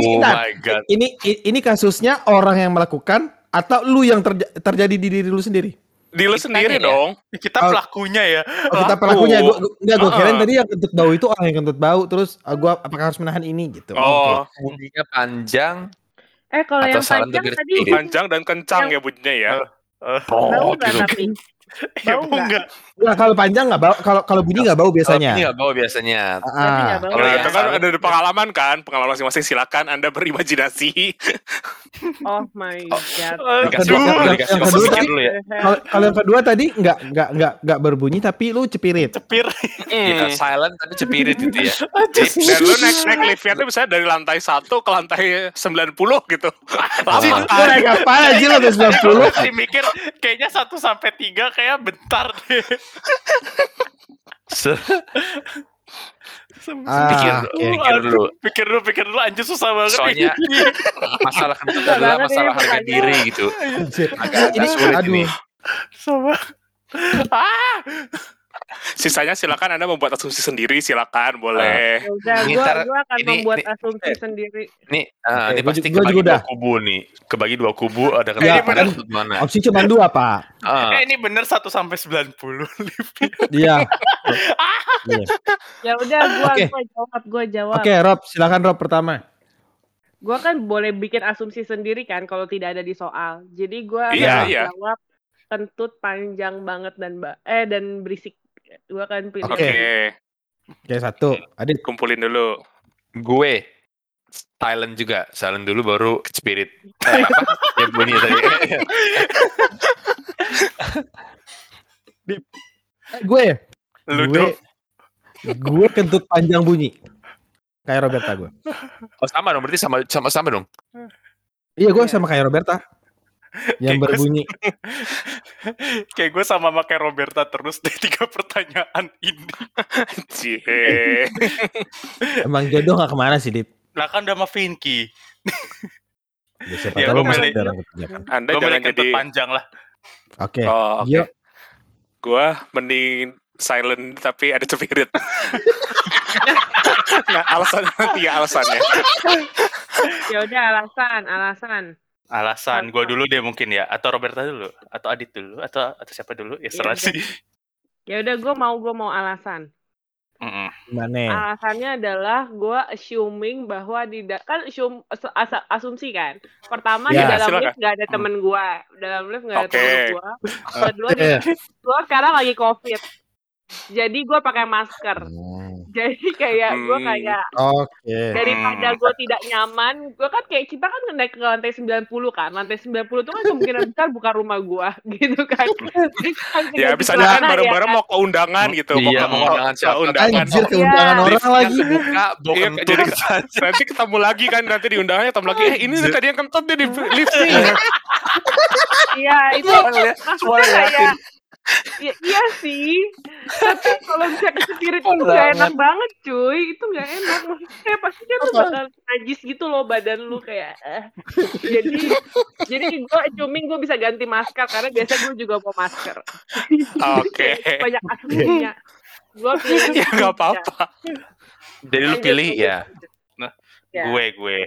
Bentar. my god. Ini ini kasusnya orang yang melakukan atau lu yang terja- terjadi di diri lu sendiri? Di lo sendiri ya? dong. Kita Oh. pelakunya ya. Oh, kita Laku. pelakunya gua, gua enggak gua kirain Heeh. tadi yang kentut bau itu orang yang kentut bau terus ah, gua apakah harus menahan ini gitu. Oh, Bunyinya panjang Eh kalau yang panjang tadi panjang dan kencang ya bunyinya ya. bau Oh, nggak gitu. Ya, Bau nggak? enggak. Nah, kalau panjang nggak bau, kalau kalau bunyi nggak bau Kalau biasanya. ini nggak bawa biasanya. Tapi Ah, bau. Kalau Nah, itu kan ada pengalaman kan, pengalaman masing-masing silakan Anda berimajinasi. Oh my god. Dikasih kedua- waktu, yang- dikasih yang kedua tadi- dulu ya. kalau kalau yang kedua tadi nggak nggak nggak nggak berbunyi tapi lu cepirit. Cepir. Kita Hmm. silent tapi cepirit gitu ya. Dan lu naik naik liftnya tuh misalnya dari lantai 1 ke lantai 90 gitu. Lama Lu kan? naik apa aja ke 90? Masih mikir kayaknya 1 sampai 3 kayak bentar deh. Se- Ah, pikir, oke. pikir dulu. Pikir dulu, pikir dulu anjir susah banget. Soalnya masalah kentut adalah masalah harga diri gitu. Anjir. Agak, agak Ini sulit aduh. ini. Banget. Ah, Sisanya silakan Anda membuat asumsi sendiri, silakan boleh. Ya udah, Ini gua, akan ini- membuat ini- asumsi eh. sendiri. Nih, ah, Oke, ini pasti gua kebagi juga dua udah. kubu nih. Kebagi dua kubu ada Ya, kentut kan kentut mana? opsi cuma dua, Pak. Eh ini bener 1 sampai 90 liftnya. Iya. Iya. Ya udah, gua Oke. gua jawab, gua jawab. Oke, Rob, silakan Rob pertama. Gua kan boleh bikin asumsi sendiri kan kalau tidak ada di soal. Jadi gua Iya, akan iya. jawab kentut panjang banget dan ba eh dan berisik. Gua akan pilih. Oke, Oke. Oke, satu. Adit. kumpulin dulu. gue silent juga, silent dulu baru ke spirit. Eh, apa? ya bunyi tadi. Eh, gue. Lu gue. Gue kentut panjang bunyi. Kayak Roberta gue. oh sama dong, berarti sama sama sama dong. Iya, gue Iya. sama kayak Roberta. Yang Kayak gue- berbunyi Kayak gue sama pakai Roberta terus deh tiga pertanyaan ini. Cie. emang jodoh gak ke mana sih Dip? Lah kan udah sama Vinky. Ya, siapa Ya, tahu masih kan. Anda Gue jangan jadi panjang lah. Oke. Oh, oke. Gio, Gua mending silent tapi ada spirit. nah, alasannya nanti ya alasannya. Ya udah alasan, alasan. Alasan gue dulu deh mungkin ya, atau Roberta dulu, atau Adit dulu, atau atau siapa dulu? Ya serah udah. sih. Ya udah gue mau gue mau alasan. Mm-mm. gimana? Alasannya adalah gue assuming bahwa di kan assume, as- asumsi kan. Pertama di Ya, dalam silakan. lift nggak ada temen gue, dalam lift nggak ada Oke. temen gue. Kedua di Eh, gue sekarang lagi covid, jadi gue pakai masker. hmm, Jadi kayak gue Hmm. kayak Oke. daripada Hmm. gue tidak nyaman, gue kan kayak kita kan naik ke lantai 90 kan, lantai 90 itu kan kemungkinan besar bukan rumah gue, gitu kan. Jadi kan Ya bisa kan sana, bareng-bareng ya mau ke undangan gitu. Iya, ke- mau undangan ke siapa? undangan. Anjir ke Iya. undangan orang Liftnya lagi. bawa Iya, jadi-. Nanti ketemu lagi kan nanti di undangannya ketemu lagi. Eh ini tadi yang kentut nih di lift nih. Iya, itu liatin. kayak ya, iya sih tapi kalau bisa ke spirit itu gak enak banget cuy itu gak enak maksudnya pasti kan lu Apa? bakal najis gitu loh badan lu kayak eh. jadi jadi gue assuming gue bisa ganti masker karena biasa gue juga mau masker Oke. banyak asumsinya gue pilih Ya nggak apa-apa. Jadi lu pilih ya. Ya. Gue gue.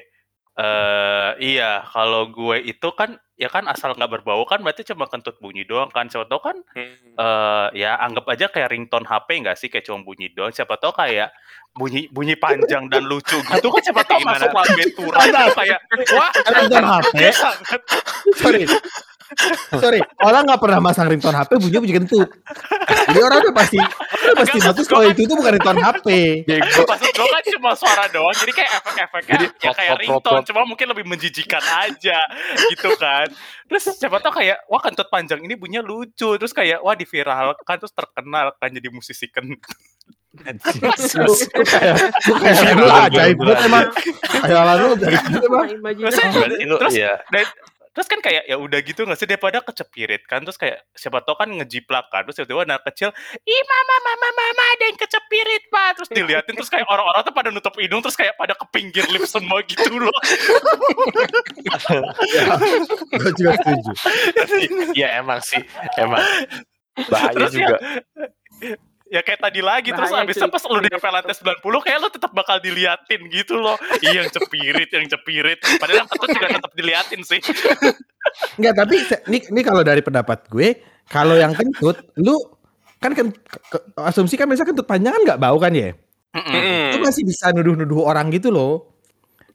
Eh iya, kalau gue itu kan ya kan asal nggak berbau kan berarti cuma kentut bunyi doang kan. Siapa tahu kan Hmm. eh ya anggap aja kayak ringtone HP nggak sih kayak cuma bunyi doang. Siapa tahu kayak bunyi bunyi panjang dan lucu gitu kan siapa tahu masuk klaviatura itu kayak wah Ringtone HP. Sorry. Sorry, orang nggak pernah masang ringtone HP bunyi bunyi kentut. Jadi orang udah pasti udah pasti maksud kalau gua itu itu bukan ringtone HP. Bego. Maksud gue kan cuma suara doang, jadi kayak efek-efeknya Jadi ya kayak ringtone, cuma mungkin lebih menjijikan aja gitu kan. Terus siapa tahu kayak wah kentut panjang ini bunyinya lucu, terus kayak wah diviralkan terus terkenal kan jadi musisi kentut. Lu lu ajaib banget emang. Kayak lu dari situ emang. lu Terus- ya. Dan terus kan kayak ya udah gitu nggak sih daripada kecepirit kan terus kayak siapa tahu kan ngejiplak kan terus tiba-tiba anak kecil ih mama mama mama ada yang kecepirit pak terus diliatin terus kayak orang-orang tuh pada nutup hidung terus kayak pada ke pinggir lift semua gitu loh Gue juga setuju. Ya emang sih, emang bahaya Terus ya, juga. ya kayak tadi lagi terus Bahaya, abisnya cuy. pas lu di sampai lantai 90 kayak lu tetap bakal diliatin gitu loh iya yang cepirit yang cepirit padahal yang ketut juga tetap diliatin sih Enggak, tapi ini ini kalau dari pendapat gue, kalau yang kentut, lu kan kan ke- asumsi kan biasa kentut panjang kan nggak bau kan ya? Mm-mm. Lu masih bisa nuduh-nuduh orang gitu loh.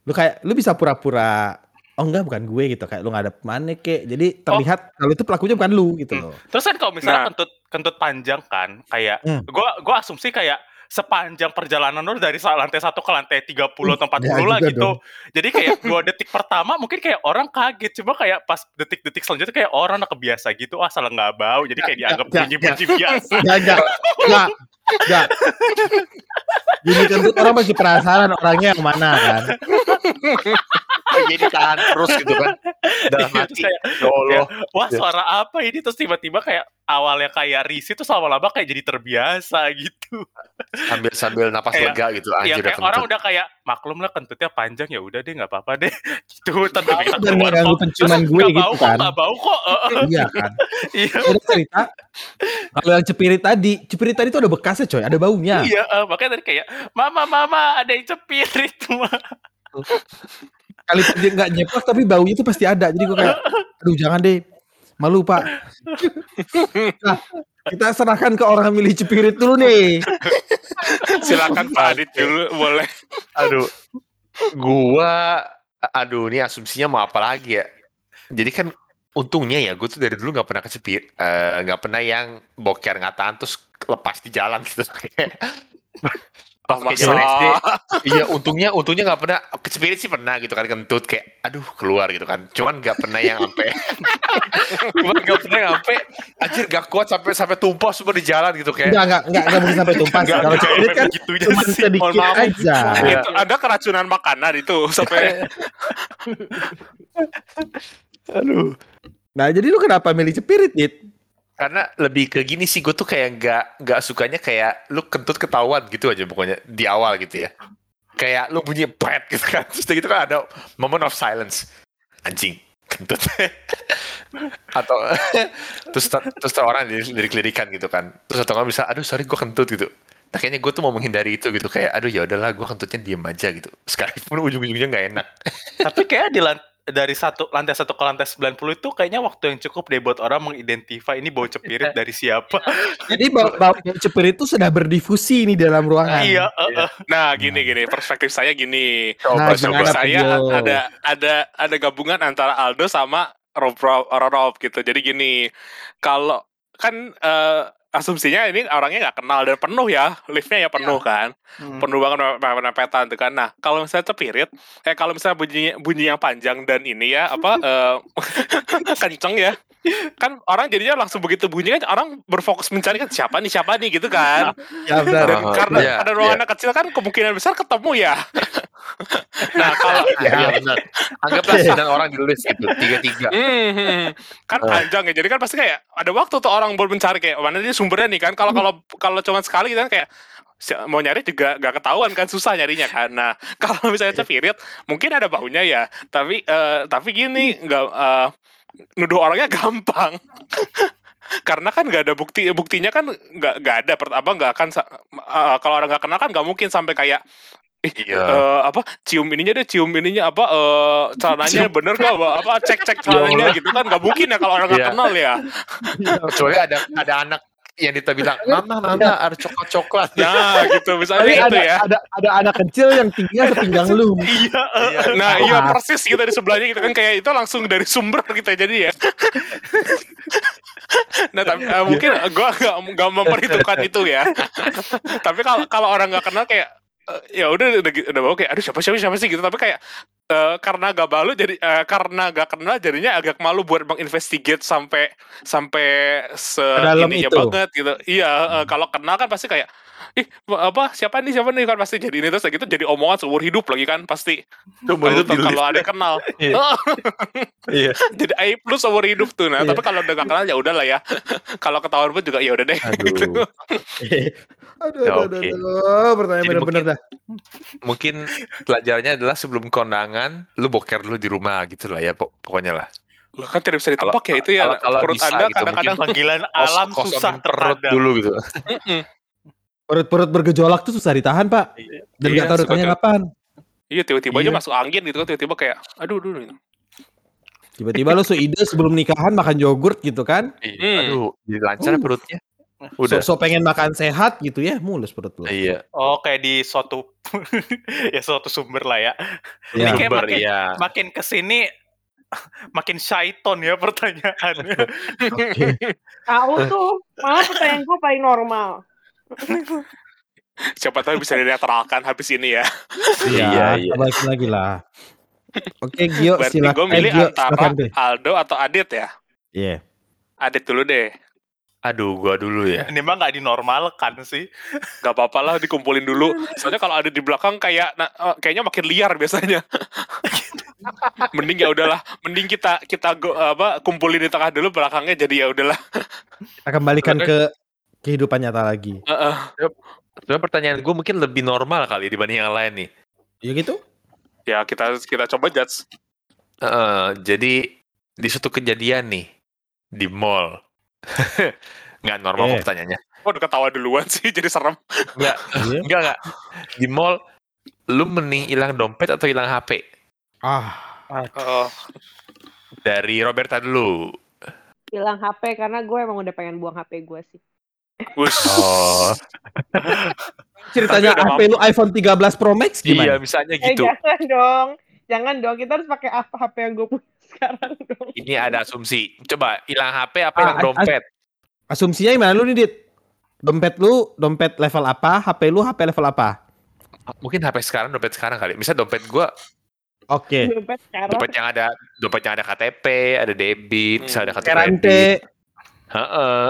Lu kayak lu bisa pura-pura oh enggak bukan gue gitu kayak lu ngadep mana kek. Jadi terlihat kalau itu pelakunya bukan lu gitu loh. terus kan kalau misalnya Nah. kentut kentut panjang kan kayak Hmm. gua asumsi kayak sepanjang perjalanan lu dari lantai satu ke lantai 30 atau 40 Ya lah gitu. dong. Jadi kayak dua detik pertama mungkin kayak orang kaget. Cuma kayak pas detik-detik selanjutnya kayak orang udah kebiasa gitu. Ah salah nggak bau. Jadi kayak Ya, dianggap ya, bunyi-bunyi biasa. Enggak, enggak, enggak, enggak. Gini kentut orang pasti penasaran orangnya yang mana kan. Jadi tahan terus gitu kan. Dalam Terus hati. Ya Allah. Wah Ya. suara apa ini? Terus tiba-tiba kayak awalnya kayak risih terus lama-lama kayak jadi terbiasa gitu. Sambil sambil napas Kayak- lega gitu. Ya Anjir kayak udah orang kentut. udah kayak maklum lah kentutnya panjang ya udah deh nggak apa-apa deh gitu tapi kita keluar kok. penciuman gue gitu bau kan. nggak bau kok. Iya kan. iya Ada cerita. Kalau yang cepirit tadi, cepirit tadi tuh ada bekasnya coy, ada baunya. iya eh, makanya tadi kayak mama mama ada yang cepirit mah Kali dia nggak nyeplak tapi baunya itu pasti ada. Jadi gue kayak, aduh jangan deh, malu pak. Nah, kita serahkan ke orang yang milih cepirit dulu nih. Silakan Pak Adit dulu boleh. Aduh. Gua aduh ini asumsinya mau apa lagi ya. Jadi kan untungnya ya gue tuh dari dulu nggak pernah kecepit eh, nggak pernah yang boker ngataan terus lepas di jalan gitu. Oh, masa? zaman SD. iya untungnya untungnya nggak pernah kecepit sih pernah gitu kan kentut kayak aduh keluar gitu kan cuman nggak pernah yang sampai cuman nggak pernah yang sampai anjir gak kuat sampai sampai tumpah semua di jalan gitu kayak Enggak, enggak, enggak, enggak mungkin sampai tumpah. Nggak, Kalau nggak cepirit kan begitunya cuma sih. sedikit Mohon maaf. aja. Iya. Itu ada keracunan makanan itu sampai aduh Nah, jadi lu kenapa milih cepirit, Dit? Karena lebih ke gini sih, gue tuh kayak nggak nggak sukanya kayak lu kentut ketahuan gitu aja pokoknya di awal gitu ya. Kayak lu bunyi pret gitu kan, terus gitu kan ada moment of silence. Anjing, kentut. atau terus terus orang lirik-lirikan gitu kan. Terus atau orang bisa, aduh sorry gue kentut gitu. Nah, kayaknya gue tuh mau menghindari itu gitu kayak aduh ya udahlah gue kentutnya diem aja gitu sekalipun ujung-ujungnya nggak enak Tapi kayak di dari satu lantai satu ke lantai 90 itu kayaknya waktu yang cukup deh buat orang mengidentify ini bau cepirit dari siapa. Jadi bau, bau cepirit itu sudah berdifusi nih dalam ruangan. iya, eh, eh. Nah, gini gini perspektif saya gini. Nah, Perspektif gimana, saya Pio? ada ada ada gabungan antara Aldo sama Rob Rob, Rob gitu. Jadi gini, kalau kan eh, asumsinya ini orangnya nggak kenal dan penuh ya, liftnya ya penuh kan, Hmm. penuh banget penepetan tuh kan. Nah, kalau misalnya cepirit, eh kalau misalnya bunyi bunyi yang panjang dan ini ya apa eh, kenceng ya, kan orang jadinya langsung begitu bunyi kan orang berfokus mencari kan siapa nih siapa nih gitu kan. Ya, benar. Dan karena iya, ada ruangan kecil kan kemungkinan besar ketemu ya. nah kalau Iya benar. Anggaplah sembilan orang di list gitu, tiga-tiga. Hmm, kan Oh. panjang ya. Jadi kan pasti kayak ada waktu tuh orang buat mencari kayak mana ini sumbernya nih kan. Kalau kalau kalau cuma sekali kan kayak mau nyari juga gak ketahuan kan susah nyarinya kan. Nah kalau misalnya cepirit mungkin ada baunya ya. Tapi eh, tapi gini nggak eh, nuduh orangnya gampang. Karena kan nggak ada bukti buktinya kan nggak nggak ada apa nggak akan eh, kalau orang nggak kenal kan nggak mungkin sampai kayak Iya. eh, apa cium ininya deh cium ininya apa eh celananya bener gak apa, apa cek cek celananya gitu kan nggak mungkin ya kalau orang nggak Iya. kenal ya. Kecuali ada ada anak yang kita bilang, mama mama ada coklat coklat. nah gitu misalnya Tapi gitu ada, ya. ada ada anak kecil yang tingginya sepinggang lu. Iya, nah iya persis gitu di sebelahnya gitu kan kayak itu langsung dari sumber kita jadi ya. Nah tapi eh, mungkin gue nggak nggak memperhitungkan itu ya. Tapi kalau kalau orang nggak kenal kayak eh, ya udah udah udah bawa kayak aduh siapa siapa siapa sih gitu. Tapi kayak eh, karena gak malu jadi eh, karena gak kenal jadinya agak malu buat menginvestigate sampai sampai se ininya banget gitu. Iya eh, kalau kenal kan pasti kayak ih apa siapa nih siapa nih? Kan pasti jadi ini terus gitu jadi omongan seumur hidup lagi kan pasti. Seumur kalau hidup di kalau ada kenal. Iya. Iya. jadi aib lu seumur hidup tuh. Nah Iya. tapi kalau udah gak kenal ya udahlah ya. Kalau ketahuan pun juga ya udah deh gitu. Aduh. aduh, Ya, aduh, aduh, oke. aduh, pertanyaan Jadi bener-bener dah. Mungkin pelajarannya adalah sebelum kondangan, lu boker dulu di rumah gitu lah ya pok- pokoknya lah. Lo kan tidak bisa ditebak ya itu ya kalau- kalau perut bisa anda gitu, kadang-kadang Panggilan alam susah perut dulu gitu. Perut-perut bergejolak tuh susah ditahan, Pak. Dan Iya, nggak tahu datangnya kapan. iya tiba-tiba aja Iya. masuk angin gitu kan tiba-tiba kayak aduh aduh gitu. Tiba-tiba lu seide sebelum nikahan makan yogurt gitu kan. Hmm. Aduh, jadi lancar Uh. perutnya. Udah. So, so pengen makan sehat gitu ya, mulus perut lu. Iya. Oh, kayak di suatu ya suatu sumber lah ya. Ya. Ini kayak Sumber, makin, iya. makin ke sini makin syaiton ya pertanyaannya. Oke. Tahu tuh, malah pertanyaan gue paling normal. siapa tahu bisa dinetralkan habis ini ya Iya, Iya, iya. balik lagi lah. Oke, Gio, berarti silakan. gue milih eh, Gio, antara. Aldo atau Adit ya Iya. Adit dulu deh Aduh, gua dulu ya. Ini mah nggak dinormalkan sih. Gak apa-apa lah dikumpulin dulu Soalnya kalau ada di belakang kayak nah, eh, Kayaknya makin liar biasanya Mending ya udahlah Mending kita kita go- apa kumpulin di tengah dulu belakangnya jadi ya udahlah Kita kembalikan ke kehidupan nyata lagi. Heeh. Sebenarnya pertanyaan gue mungkin lebih normal kali dibanding yang lain nih. Ya gitu? Ya kita kita coba judge Heeh, jadi di suatu kejadian nih di mall. Nggak normal kok Oke. pertanyaannya. Oh udah ketawa duluan sih jadi serem Nggak, Iya. nggak, nggak. Di mall, lu mending hilang dompet atau hilang HP? Ah, Oh, Dari Roberta dulu. Hilang HP karena gue emang udah pengen buang HP gue sih. wush. Oh, ceritanya HP lu iPhone 13 Pro Max iya gimana? misalnya Eh gitu. jangan dong, jangan dong. Kita harus pakai apa HP yang gue punya sekarang dong. Ini ada asumsi. Coba hilang HP apa Ah, hilang as- dompet? Asumsinya gimana lu nih, Dit? Dompet lu, dompet level apa? HP lu, HP level apa? Mungkin HP sekarang dompet sekarang kali. Misal dompet gua Oke. Dompet sekarang. dompet yang ada dompet yang ada KTP, ada debit, Hmm. ada kartu Pakai rantai. kredit. Heeh.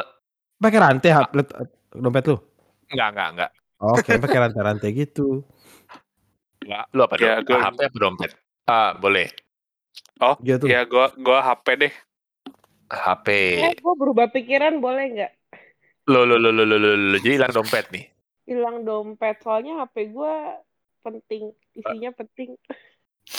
Pakai rantai let- dompet lu? Enggak, enggak, enggak. Oke, pakai rantai-rantai gitu. Enggak. Lu apa? Ya, HP apa dompet? Ah, boleh. Gitu. Ya gua gua HP deh HP. Eh, gue berubah pikiran boleh nggak? Lo lo lo lo lo lo lo. Jadi hilang dompet nih. Hilang dompet soalnya HP gue penting, isinya penting.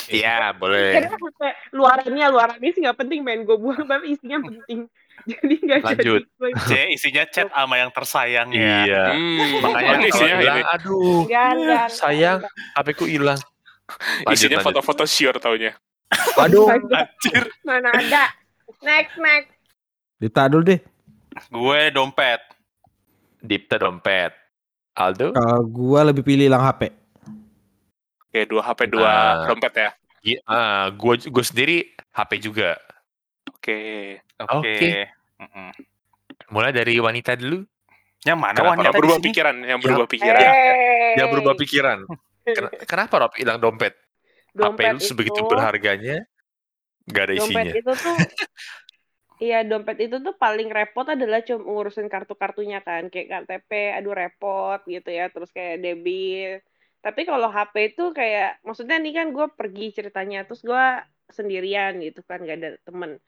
Iya, boleh. Karena HP luarannya luarannya sih nggak penting main gue buang tapi isinya penting. Jadi nggak jadi. Lanjut. gue C isinya chat sama yang tersayang ya. Iya. Hmm, Makanya isinya hilang, ini. aduh, Enggak, enggak. sayang, HP ku hilang. Lanjut, Isinya foto-foto sure taunya. Waduh, Anjir. Mana ada. Next, next. Dita dulu deh. Gue dompet. Dipta dompet. Aldo? Kalau gua lebih pilih hilang HP. Oke, dua HP, dua Nah. dompet ya. Iya, ah, gua gua sendiri HP juga. Oke. Oke. Oke. Mm-mm. Mulai dari wanita dulu. Yang mana Kenapa? wanita Yang berubah pikiran, yang Ya. berubah pikiran. Hey. Dia berubah pikiran. Ken- Kenapa Rob hilang dompet? Dompet HP lu sebegitu itu- berharganya, nggak ada isinya. dompet itu tuh Iya dompet itu tuh paling repot adalah cuma ngurusin kartu-kartunya kan kayak KTP aduh repot gitu ya terus kayak debit. Tapi kalau HP itu kayak maksudnya nih kan gue pergi ceritanya terus gue sendirian gitu kan gak ada temen.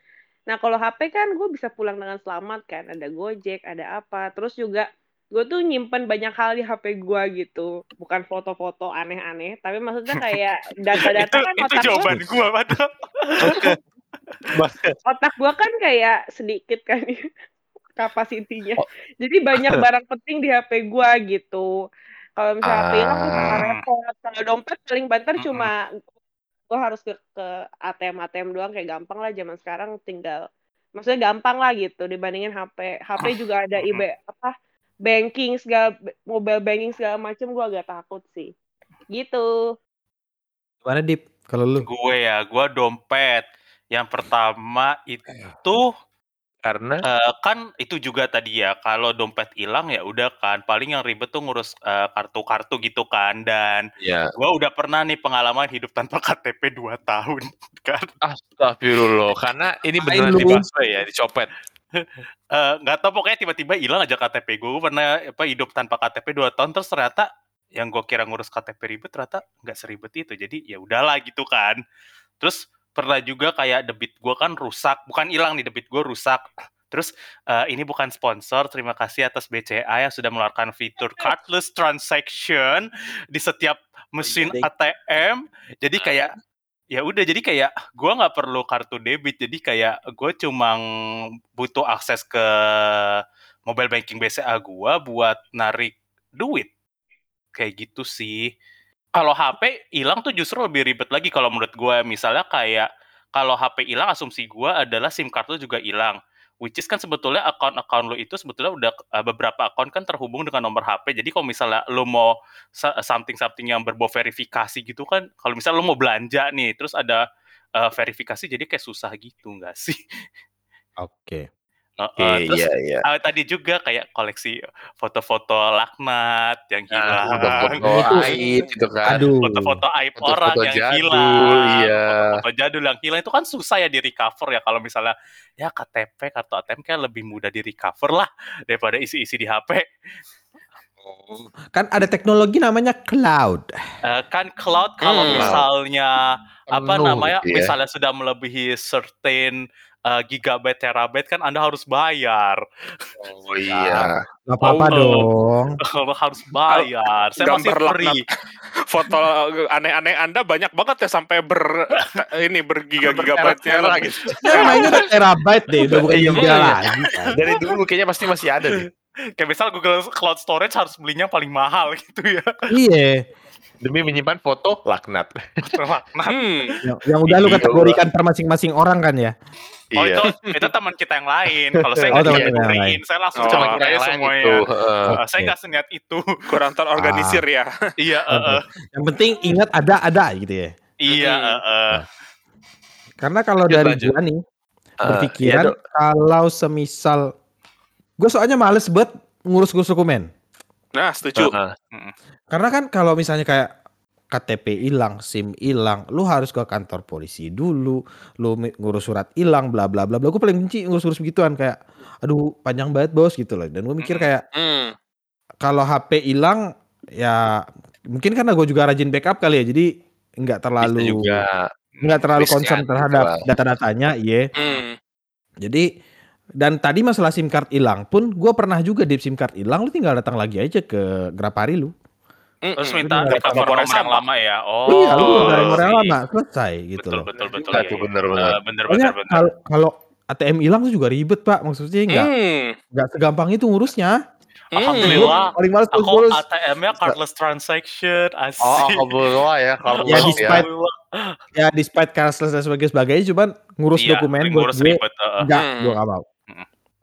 Nah kalau HP kan gue bisa pulang dengan selamat kan ada Gojek ada apa. Terus juga gue tuh nyimpen banyak hal di HP gue gitu bukan foto-foto aneh-aneh tapi maksudnya kayak data-data itu, kan itu otak gue jawaban gue padahal. otak gua kan kayak sedikit kan kapasitinya. Oh. Jadi banyak barang penting di HP gua gitu. Kalau misalnya HP hilang tuh Ah. repot. Kalau dompet paling banter cuma gua harus ke, ke ATM ATM doang kayak gampang lah zaman sekarang tinggal maksudnya gampang lah gitu dibandingin HP. HP juga ada. IB apa banking segala mobile banking segala macem gua agak takut sih. Gitu. Gimana Dip? Kalau lu? gue ya, gue dompet. Yang pertama itu Karena eh, kan itu juga tadi ya kalau dompet hilang ya udah kan paling yang ribet tuh ngurus eh, kartu-kartu gitu kan dan ya gue udah pernah nih pengalaman hidup tanpa KTP 2 tahun kan astagfirullah. Karena ini beneran dibaswe ya, dicopet. Eh, nggak tahu pokoknya tiba-tiba hilang aja KTP gue Gue pernah apa hidup tanpa KTP 2 tahun terus ternyata yang gue kira ngurus KTP ribet ternyata nggak seribet itu. Jadi ya udahlah gitu kan. Terus pernah juga kayak debit gue kan rusak bukan hilang nih debit gue rusak. Terus eh, ini bukan sponsor terima kasih atas BCA yang sudah mengeluarkan fitur cardless transaction di setiap mesin Ding. ATM jadi kayak ya udah jadi kayak gue nggak perlu kartu debit jadi kayak gue cuma butuh akses ke mobile banking BCA gue buat narik duit. Kayak gitu sih. Kalau HP hilang tuh justru lebih ribet lagi kalau menurut gue misalnya kayak kalau HP hilang asumsi gue adalah SIM card lu juga hilang which is kan sebetulnya akun-akun lu itu sebetulnya udah uh, beberapa akun kan terhubung dengan nomor HP jadi kalau misalnya lu mau something-something yang berbau verifikasi gitu kan kalau misalnya lu mau belanja nih terus ada uh, verifikasi jadi kayak susah gitu nggak sih Oke. Uh, uh, terus iya iya. uh, tadi juga kayak koleksi foto-foto laknat yang Nah, hilang foto-foto Itu- aib gitu kan. Aduh. foto-foto aib Foto-foto orang yang jadul, hilang, iya. foto-foto jadul yang hilang itu kan susah ya di recover ya kalau misalnya ya KTP kartu ATM kan lebih mudah di recover lah daripada isi-isi di HP. Kan ada teknologi namanya cloud. Eh, kan cloud kalau Hmm. misalnya apa Penuh namanya gitu ya. misalnya sudah melebihi certain eh, gigabyte terabyte kan Anda harus bayar. Oh iya. Gak apa-apa Oh. dong. harus bayar. Saya masih Gambar free. Foto aneh-aneh Anda banyak banget ya sampai ber ini bergiga-gigabyte-nya Bertera-tera lagi. Ya mainnya udah terabyte deh, udah bukan Iya, giga lagi. kan. Dari dulu kayaknya pasti masih ada deh. Kayak misal Google Cloud Storage harus belinya paling mahal gitu ya. Iya. Demi menyimpan foto laknat. Nah, Hmm. Yang, yang udah lu Iya, kategorikan per masing-masing orang kan ya. Oh Iya. itu itu teman kita yang lain. Kalau saya Oh, nggak teman lain. saya langsung Oh, kira yang lain semuanya. itu. Eh, Saya nggak seniat itu. Kurang terorganisir ya. iya, eh, eh. Yang penting ingat ada ada gitu ya. iya. Eh, eh. Karena kalau Lanjut, dari lanjut. gua nih Eh, berpikiran iya, Dok. kalau semisal gue soalnya males banget ngurus-ngurus dokumen. Nah, setuju. Heeh. Karena kan kalau misalnya kayak KTP hilang, SIM hilang, lu harus ke kantor polisi dulu, lu ngurus surat hilang, bla bla bla bla. Gue paling benci ngurus-ngurus begituan kayak, aduh panjang banget bos gitu loh. Dan gue mikir kayak Hmm. kalau HP hilang ya mungkin karena gue juga rajin backup kali ya, jadi nggak terlalu nggak terlalu concern gitu terhadap lah. data-datanya, iya. Hmm. Jadi Dan tadi masalah SIM card hilang pun gue pernah juga di SIM card hilang lu tinggal datang lagi aja ke Grapari lu. Terus minta minta nomor nomor yang lama ya. Oh. iya, lu udah nomor yang lama selesai gitu Betul loh. betul betul. Iya, iya. bener-bener. Eh, bener Pokoknya bener bener. kalau kalau ATM hilang tuh juga ribet pak, maksudnya nggak Hmm. nggak segampang itu ngurusnya. Hmm. Alhamdulillah. Paling males Aku ngurus. ATM-nya cardless transaction. Asik. Oh, alhamdulillah ya kalau Ya, ya, despite- Ya despite cashless dan sebagainya, sebagainya cuman ngurus Iya, dokumen ngurus gue ribet. enggak, Hmm. gue nggak mau.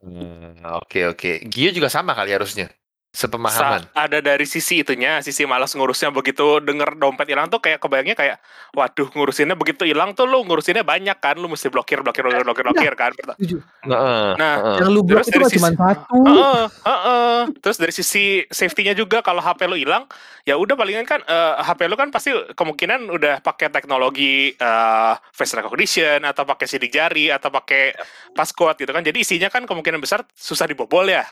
Hmm, Oke oke. Gio juga sama kali harusnya. Sa- Sepemahaman. ada dari sisi itunya, sisi malas ngurusnya begitu denger dompet hilang tuh kayak kebayangnya kayak waduh ngurusinnya begitu hilang tuh lu ngurusinnya banyak kan, lu mesti blokir blokir blokir blokir, blokir kan. Nah, heeh. Yang lu blok Terus itu dari cuma sisi- satu. Heeh, heeh. Terus dari sisi safety-nya juga kalau HP lu hilang, ya udah palingan kan eh, HP lu kan pasti kemungkinan udah pakai teknologi eh, face recognition atau pakai sidik jari atau pakai passcode gitu kan. Jadi isinya kan kemungkinan besar susah dibobol ya.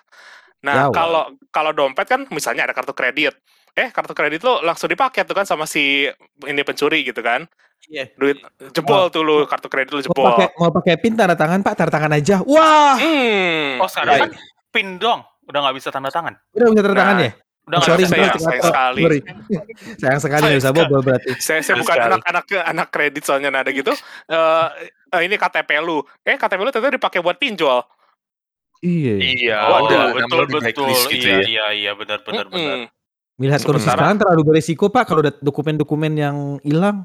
Ya, Nah, kalau kalau dompet kan misalnya ada kartu kredit. Eh, kartu kredit lu langsung dipakai tuh kan sama si ini pencuri gitu kan. Iya. Duit jebol tuh lu kartu kredit lu Mau jebol. pakai mau pakai pin tanda tangan pak, tanda tangan aja. Wah, Hmm. Oh sekarang kan pin dong. Udah nggak bisa tanda tangan. udah bisa tanda tangan Nah, ya? Udah Sorry, bisa sayang, ya. sayang Cikato. sekali. Sorry. Sayang sekali nggak bisa Sayang bobol berarti. saya saya bukan anak anak anak kredit soalnya nah, ada gitu eh eh, ini KTP lu eh KTP lu ternyata dipakai buat pinjol Iya. Iya, Oh, udah betul betul. gitu Iya ya. iya iya benar benar benar. Mm-mm. Melihat kondisi Sementara- sekarang terlalu beresiko pak kalau ada dokumen-dokumen yang hilang.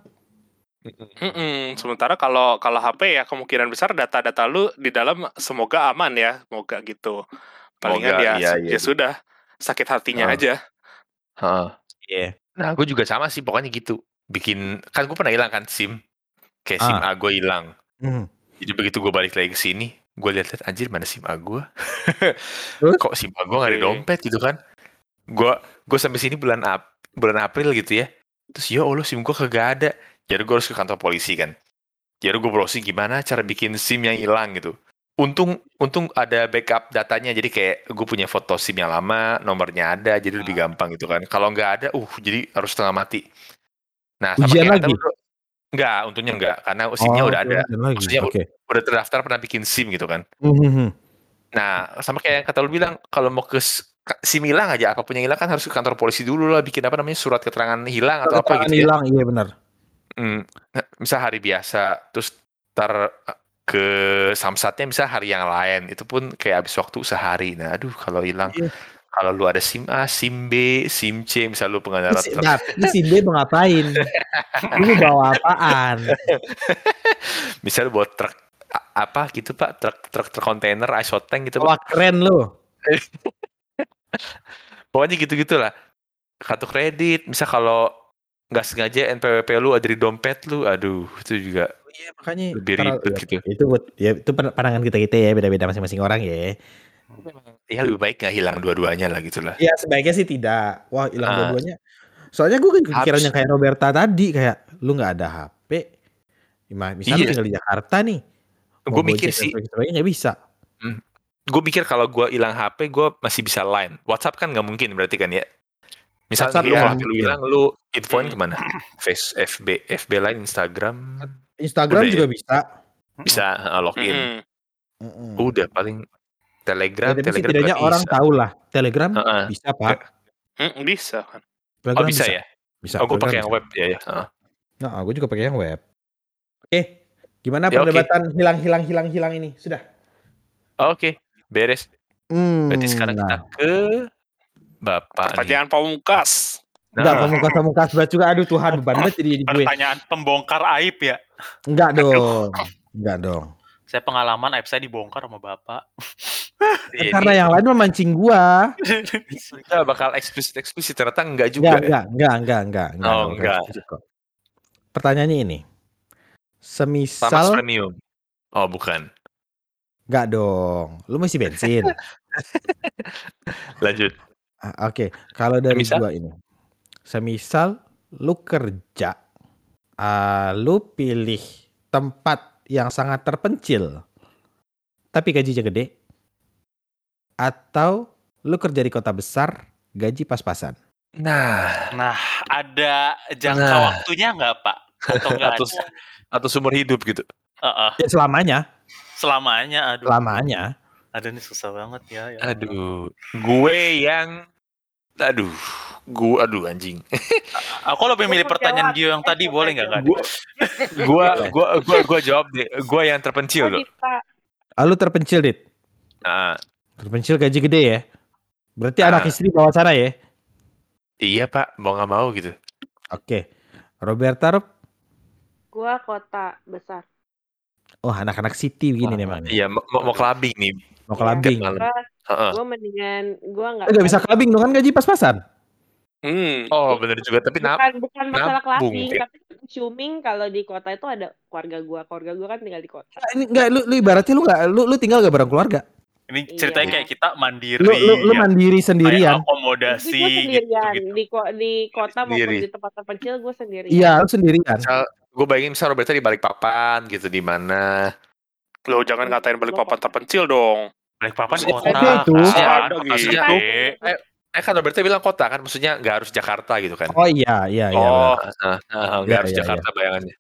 Mm-mm. sementara kalau kalau HP ya kemungkinan besar data-data lu di dalam semoga aman ya semoga gitu palingan ya iya, ya iya. sudah sakit hatinya Oh. aja Heeh. Iya. Nah, gue juga sama sih, pokoknya gitu. Bikin kan gue pernah hilang kan SIM. Kayak SIM A gue hilang. Hmm. Jadi begitu gue balik lagi ke sini, gue lihat-lihat anjir mana SIM A gue. Kok SIM A gue gak ada dompet gitu kan? Gue gue sampai sini bulan Ap bulan April gitu ya. Terus ya Allah SIM gue kagak ada. Jadi gue harus ke kantor polisi kan. Jadi gue browsing gimana cara bikin SIM yang hilang gitu. Untung untung ada backup datanya jadi kayak gue punya foto SIM yang lama, nomornya ada, jadi lebih gampang gitu kan. Kalau nggak ada, uh jadi harus setengah mati. Nah, sama Ujian kayak lagi? Enggak, untungnya enggak karena SIM-nya Oh, udah ada. ujian lagi. Maksudnya Oke. Udah terdaftar pernah bikin SIM gitu kan. Hmm. Nah, sama kayak yang kata lu bilang, kalau mau ke s- ka- SIM hilang aja, apa pun yang hilang kan harus ke kantor polisi dulu lah, bikin apa namanya surat keterangan hilang atau apa Keterangan gitu ya. hilang, iya benar. Hmm, nah, misal hari biasa, terus ntar eh, ke samsatnya misal hari yang lain, itu pun kayak habis waktu sehari. Nah, aduh kalau hilang, Iya. Kalau lu ada SIM A, SIM B, SIM C, misal lu pengendara truk, Nah, ini si D mau ngapain? Lu bawa apaan? misal lu bawa truk apa gitu pak, truk truk truk kontainer, ice tank gitu Wah pak. keren lu. Pokoknya gitu-gitu lah. Kartu kredit, misal kalau nggak sengaja NPWP lu ada di dompet lu, aduh itu juga Iya makanya Lebih ribet ya, gitu. Itu buat ya itu pan- pandangan kita kita ya beda-beda masing-masing orang ya. Ya lebih baik nggak hilang dua-duanya lah gitu lah. Ya sebaiknya sih tidak. Wah hilang Ah. dua-duanya. Soalnya gue kepikiran Harus. yang kayak Roberta tadi kayak lu nggak ada HP. Misalnya Iya. tinggal di Jakarta nih. Gue mikir sih, nggak bisa. gue mikir kalau gue hilang HP, gue masih bisa line. WhatsApp kan nggak mungkin berarti kan ya. Misalnya WhatsApp lu nggak kalau HP lu mungkin. hilang, lu infoin Hmm. ke mana? Face, FB, FB line, Instagram, Instagram Udah ya? juga bisa. bisa uh, login. Mm-mm. Udah paling Ya, Telegram, tapi Telegram setidaknya orang bisa. tahu lah. Telegram Heeh. bisa pak. Mm, bisa kan Telegram Oh bisa ya? Bisa. Oh gue pakai yang bisa. web ya ya. Heeh. Nah, gue juga pakai yang web. Oke, gimana Ya, perdebatan hilang hilang hilang hilang ini? Sudah. Oke, beres. Hmm, Berarti sekarang kita nah. ke Bapak pertanyaan pamungkas Enggak, Nah, pamungkas pamungkas berat juga. Aduh Tuhan, beban banget jadi gue. Pertanyaan pembongkar aib ya. Enggak dong. Enggak dong. Saya pengalaman aib saya dibongkar sama bapak. Karena yang lain memancing gua. kita bakal eksplisit eksplisit ternyata enggak juga. Enggak, enggak, enggak, enggak, enggak, enggak. Oh, enggak. kok. Pertanyaannya ini. Tamas Semisal premium. Oh bukan. enggak dong. Lu masih bensin. Lanjut. Ah, Oke, kalau dari Semisal? gua ini. Semisal lu kerja ah, lu pilih tempat yang sangat terpencil tapi gajinya gede atau lu kerja di kota besar gaji pas-pasan. Nah, Nah, ada jangka Nah. waktunya nggak Pak? Atau nggak atau ada? atau sumber hidup gitu. Heeh. Ya selamanya, selamanya, aduh. selamanya. Aduh ini susah banget ya. ya. Aduh, gue yang aduh, gue aduh anjing. Aku lebih milih pertanyaan Gio yang tadi boleh nggak kan? Gue gua gua gua gua jawab deh. Gue yang terpencil Oh. Dita. Ah, lu terpencil, Dit. Nah, Terpencil gaji gede ya. Berarti Ah. anak istri bawa sana ya. iya pak, mau nggak mau gitu. Oke. Roberta Rob. Gua kota besar. Oh, anak-anak city begini nih emang. nih. Iya, mau, mau clubbing nih. Mau clubbing. Malam. Gua, Heeh. gua mendingan gua nggak. Enggak bisa clubbing dong kan gaji pas-pasan. Hmm. Oh bener juga, tapi nap bukan bukan masalah nabung, clubbing, ya. tapi assuming kalau di kota itu ada keluarga gua. Keluarga gua kan tinggal di kota. Nah, Ini enggak lu, lu ibaratnya lu enggak lu, lu tinggal gak bareng keluarga. Ini Iya. ceritanya kayak kita mandiri. Lu lu, lu ya. mandiri Kayak sendirian. akomodasi Tapi gua sendirian gitu, gitu. di ko- di kota maupun di tempat terpencil gua sendirian. Iya, lu sendirian. misal gue bayangin misal Roberta di balik papan gitu di mana Lo jangan ngatain balik papan terpencil dong. Balikpapan Maksudnya kota. itu. kan, Ada kota gitu. gede. eh kan Roberta bilang kota kan maksudnya nggak harus Jakarta gitu kan Oh iya, iya, iya. oh benar. nah, nah, nggak Iya, harus iya, Jakarta bayangannya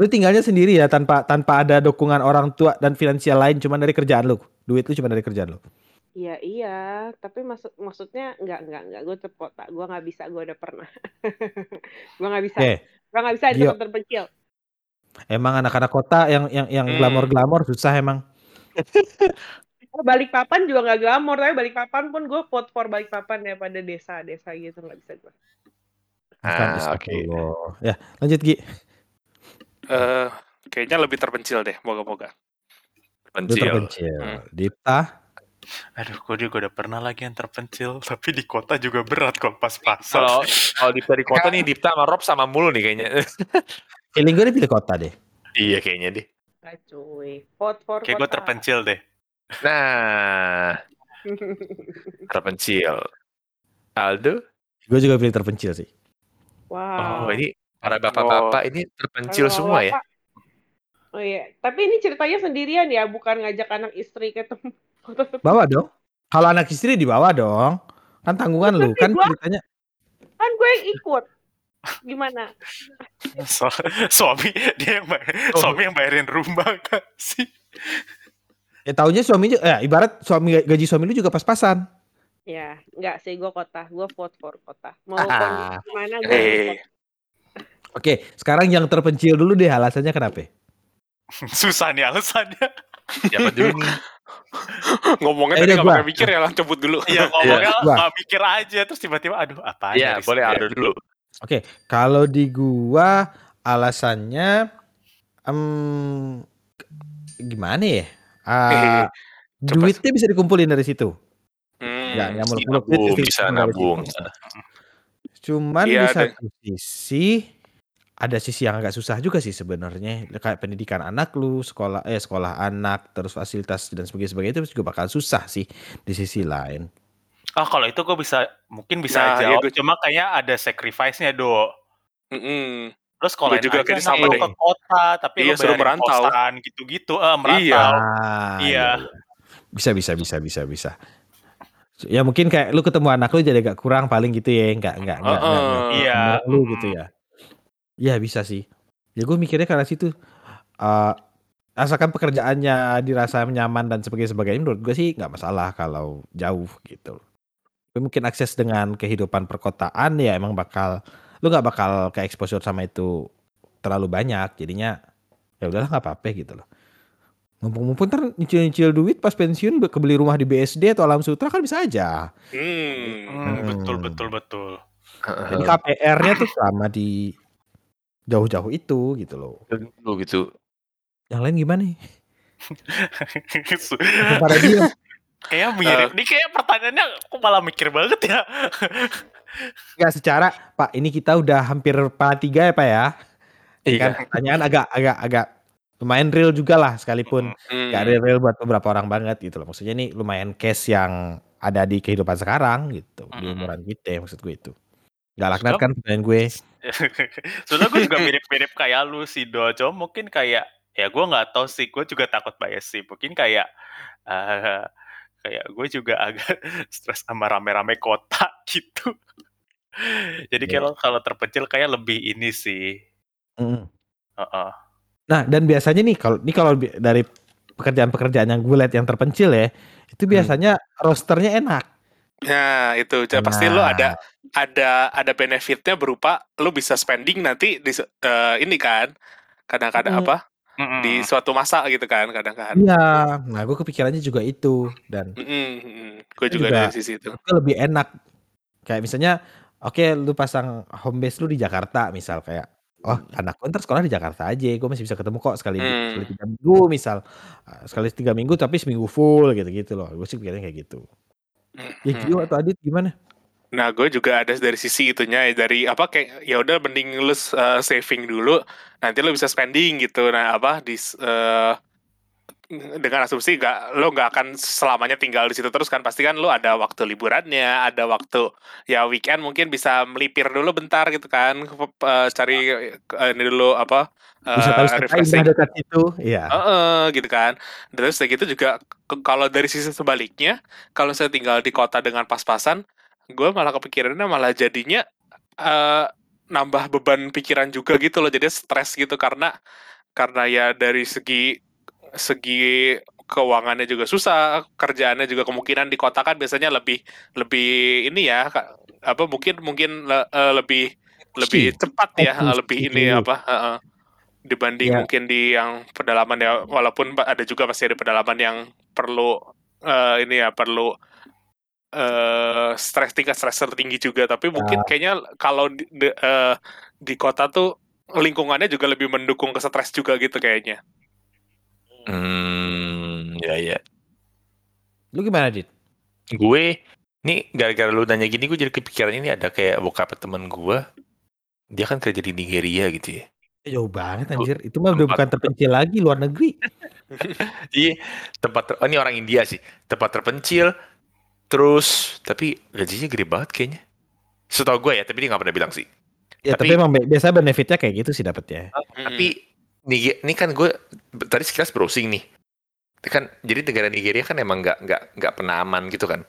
Lu tinggalnya sendiri ya tanpa tanpa ada dukungan orang tua dan finansial lain cuma dari kerjaan lu. Duit lu cuma dari kerjaan lu. Iya iya, tapi maksud maksudnya enggak enggak enggak gue tetap kota. Gua nggak bisa, gua udah pernah. gua nggak bisa. Oke. Gua nggak bisa di terpencil. Emang anak-anak kota yang yang yang Hmm. glamor-glamor susah emang. Balik papan juga nggak glamor, tapi balik papan pun gue vote for balik papan daripada desa-desa gitu nggak bisa gue. Ah oke astagfirullah. Ya, lanjut Gi. Eh, kayaknya lebih terpencil deh, moga-moga. Lu pencil terpencil. Hmm. Dipta. Aduh, gue juga udah pernah lagi yang terpencil, tapi di kota juga berat kalau pas-pasan. kalau kalau Dipta di kota nih Dipta sama Rob sama mulu nih kayaknya Feeling gue pilih kota deh. iya kayaknya deh Nggak cuy, vote for Kayak gue terpencil deh. nah terpencil Aldo Gue juga pilih terpencil sih. wow. oh ini para bapak-bapak ini terpencil Kalau semua ya bapak- Oh iya, tapi ini ceritanya sendirian ya, bukan ngajak anak istri ketemu. Bawa dong. Kalau anak istri dibawa dong. Kan tanggungan lu kan Gua- ceritanya. kan gue yang ikut. Gimana? So- suami dia yang bayar, Oh. suami yang bayarin rumah kan sih. Ya taunya suami ju- ya ibarat suami gaji suami lu juga pas-pasan. Ya, enggak sih, gue kota. Gue vote for kota. Mau Ah. kondisi gimana gue Eh, Oke, sekarang yang terpencil dulu deh alasannya kenapa? Susah nih alasannya. siapa dulu nih ngomongnya Eh, tadi udah nggak pakai mikir ya, lah cabut dulu. Iya ngomongnya Gua. nggak mikir aja terus tiba-tiba aduh apa Iya boleh Aldo dulu Oke, kalau di gua alasannya em gimana ya? Coba. duitnya bisa dikumpulin dari situ. Hmm. Nggak, nggak muluk-muluk, bisa nabung situ. Cuman Iya, di satu sisi ada sisi yang agak susah juga sih sebenarnya kayak pendidikan anak lu sekolah eh sekolah anak terus fasilitas dan sebagainya sebagainya itu juga bakal susah sih di sisi lain Ah kalau itu gue bisa mungkin bisa Nah, iya, jawab. gua- Cuma kayaknya ada sacrifice-nya do. Mm-mm. Terus kalau Gua juga aja sama deh. ke kota tapi Iya, lu suruh bayarin merantau. kosan gitu-gitu, eh merantau. Iya. Ah, Iya. bisa bisa bisa bisa bisa ya mungkin kayak lu ketemu anak lu jadi agak kurang paling gitu ya nggak nggak nggak nggak- Iya. lu gitu ya ya bisa sih. Ya gue mikirnya karena situ. Eh asalkan pekerjaannya dirasa nyaman dan sebagainya sebagainya menurut gue sih nggak masalah kalau jauh gitu. Tapi mungkin akses dengan kehidupan perkotaan ya emang bakal lu nggak bakal ke exposure sama itu terlalu banyak. Jadinya ya udahlah nggak apa-apa gitu loh. Mumpung-mumpung ntar nyicil-nyicil duit pas pensiun be- kebeli rumah di BSD atau Alam Sutra kan bisa aja. Hmm. Hmm, betul betul betul. jadi KPR-nya tuh selama di jauh-jauh itu gitu loh dulu gitu yang lain gimana nih pada dia Kayaknya mirip. Ini kayak pertanyaannya kok malah mikir banget ya. nggak secara Pak ini kita udah hampir part tiga ya Pak ya iya kan pertanyaan agak agak agak lumayan real juga lah sekalipun Hmm. Gak real, real buat beberapa orang banget gitu loh. Maksudnya ini lumayan case yang ada di kehidupan sekarang gitu. Di Mm-mm. umuran kita maksud gue itu. Gak laknat kan pertanyaan gue. Soalnya gue juga mirip-mirip kayak lu sih Do. Cuma mungkin kayak ya gue nggak tahu sih. Gue juga takut bias sih. Mungkin kayak eh, kayak gue juga agak stres sama rame-rame kota gitu. Jadi Iya. kalau kalau terpencil kayak lebih ini sih. Mm. Heeh. Nah dan biasanya nih kalau ini kalau dari pekerjaan-pekerjaan yang gue lihat yang terpencil ya, itu Hmm. biasanya rosternya enak. Nah, itu Ja, pasti lo Nah. ada ada ada benefitnya berupa lo bisa spending nanti di eh, ini kan kadang-kadang Mm. apa Mm-mm. di suatu masa gitu kan kadang-kadang. Iya, nah gue kepikirannya juga itu dan Gue juga, juga- dari sisi itu. itu lebih enak. Kayak misalnya, oke lu pasang home base lu di Jakarta misal kayak, oh anak gue ntar sekolah di Jakarta aja, gue masih bisa ketemu kok sekali Hmm. sekali tiga minggu misal, Uh, sekali tiga minggu tapi seminggu full gitu-gitu loh. Gue sih pikirnya kayak gitu. Ya Hmm. Gio atau Adit gimana? Nah, gue juga ada dari sisi itunya ya, dari apa kayak ya udah mending lu uh, saving dulu, nanti lu bisa spending gitu. Nah, apa di uh, dengan asumsi gak lo nggak akan selamanya tinggal di situ terus kan pasti kan lo ada waktu liburannya ada waktu ya weekend mungkin bisa melipir dulu bentar gitu kan uh, cari uh, ini dulu apa uh, Bisa refreshing dekat itu, iya. Heeh, gitu kan. Terus kayak gitu juga kalau dari sisi sebaliknya, kalau saya tinggal di kota dengan pas-pasan, gue malah kepikirannya malah jadinya eh, nambah beban pikiran juga gitu loh. Jadi stres gitu karena karena ya dari segi segi keuangannya juga susah, kerjaannya juga kemungkinan di kota kan biasanya lebih lebih ini ya apa mungkin mungkin le- eh, lebih lebih cepat ya, Fokus lebih gitu. ini apa heeh dibanding Ya. mungkin di yang pedalaman ya walaupun ada juga pasti ada pedalaman yang perlu eh, ini ya perlu eh stres tingkat stres tertinggi juga tapi mungkin kayaknya kalau di, de- eh, di kota tuh lingkungannya juga lebih mendukung ke stres juga gitu kayaknya Hmm, ya ya. Lu gimana, Dit? Gue nih gara-gara lu nanya gini gue jadi kepikiran ini ada kayak bokap temen gue. Dia kan kerja di Nigeria gitu ya. Jauh banget anjir. Itu mah udah bukan terpencil lagi luar negeri. Iya, tempat ter- oh, ini orang India sih. Tempat terpencil. Terus tapi gajinya gede banget kayaknya. Setahu gue ya, tapi dia nggak pernah bilang sih. Ya Tapi- tapi, emang biasa benefitnya kayak gitu sih dapetnya. Tapi nih, ini kan gue tadi sekilas browsing nih. Ini Kan jadi negara Nigeria kan emang nggak nggak nggak pernah aman gitu kan.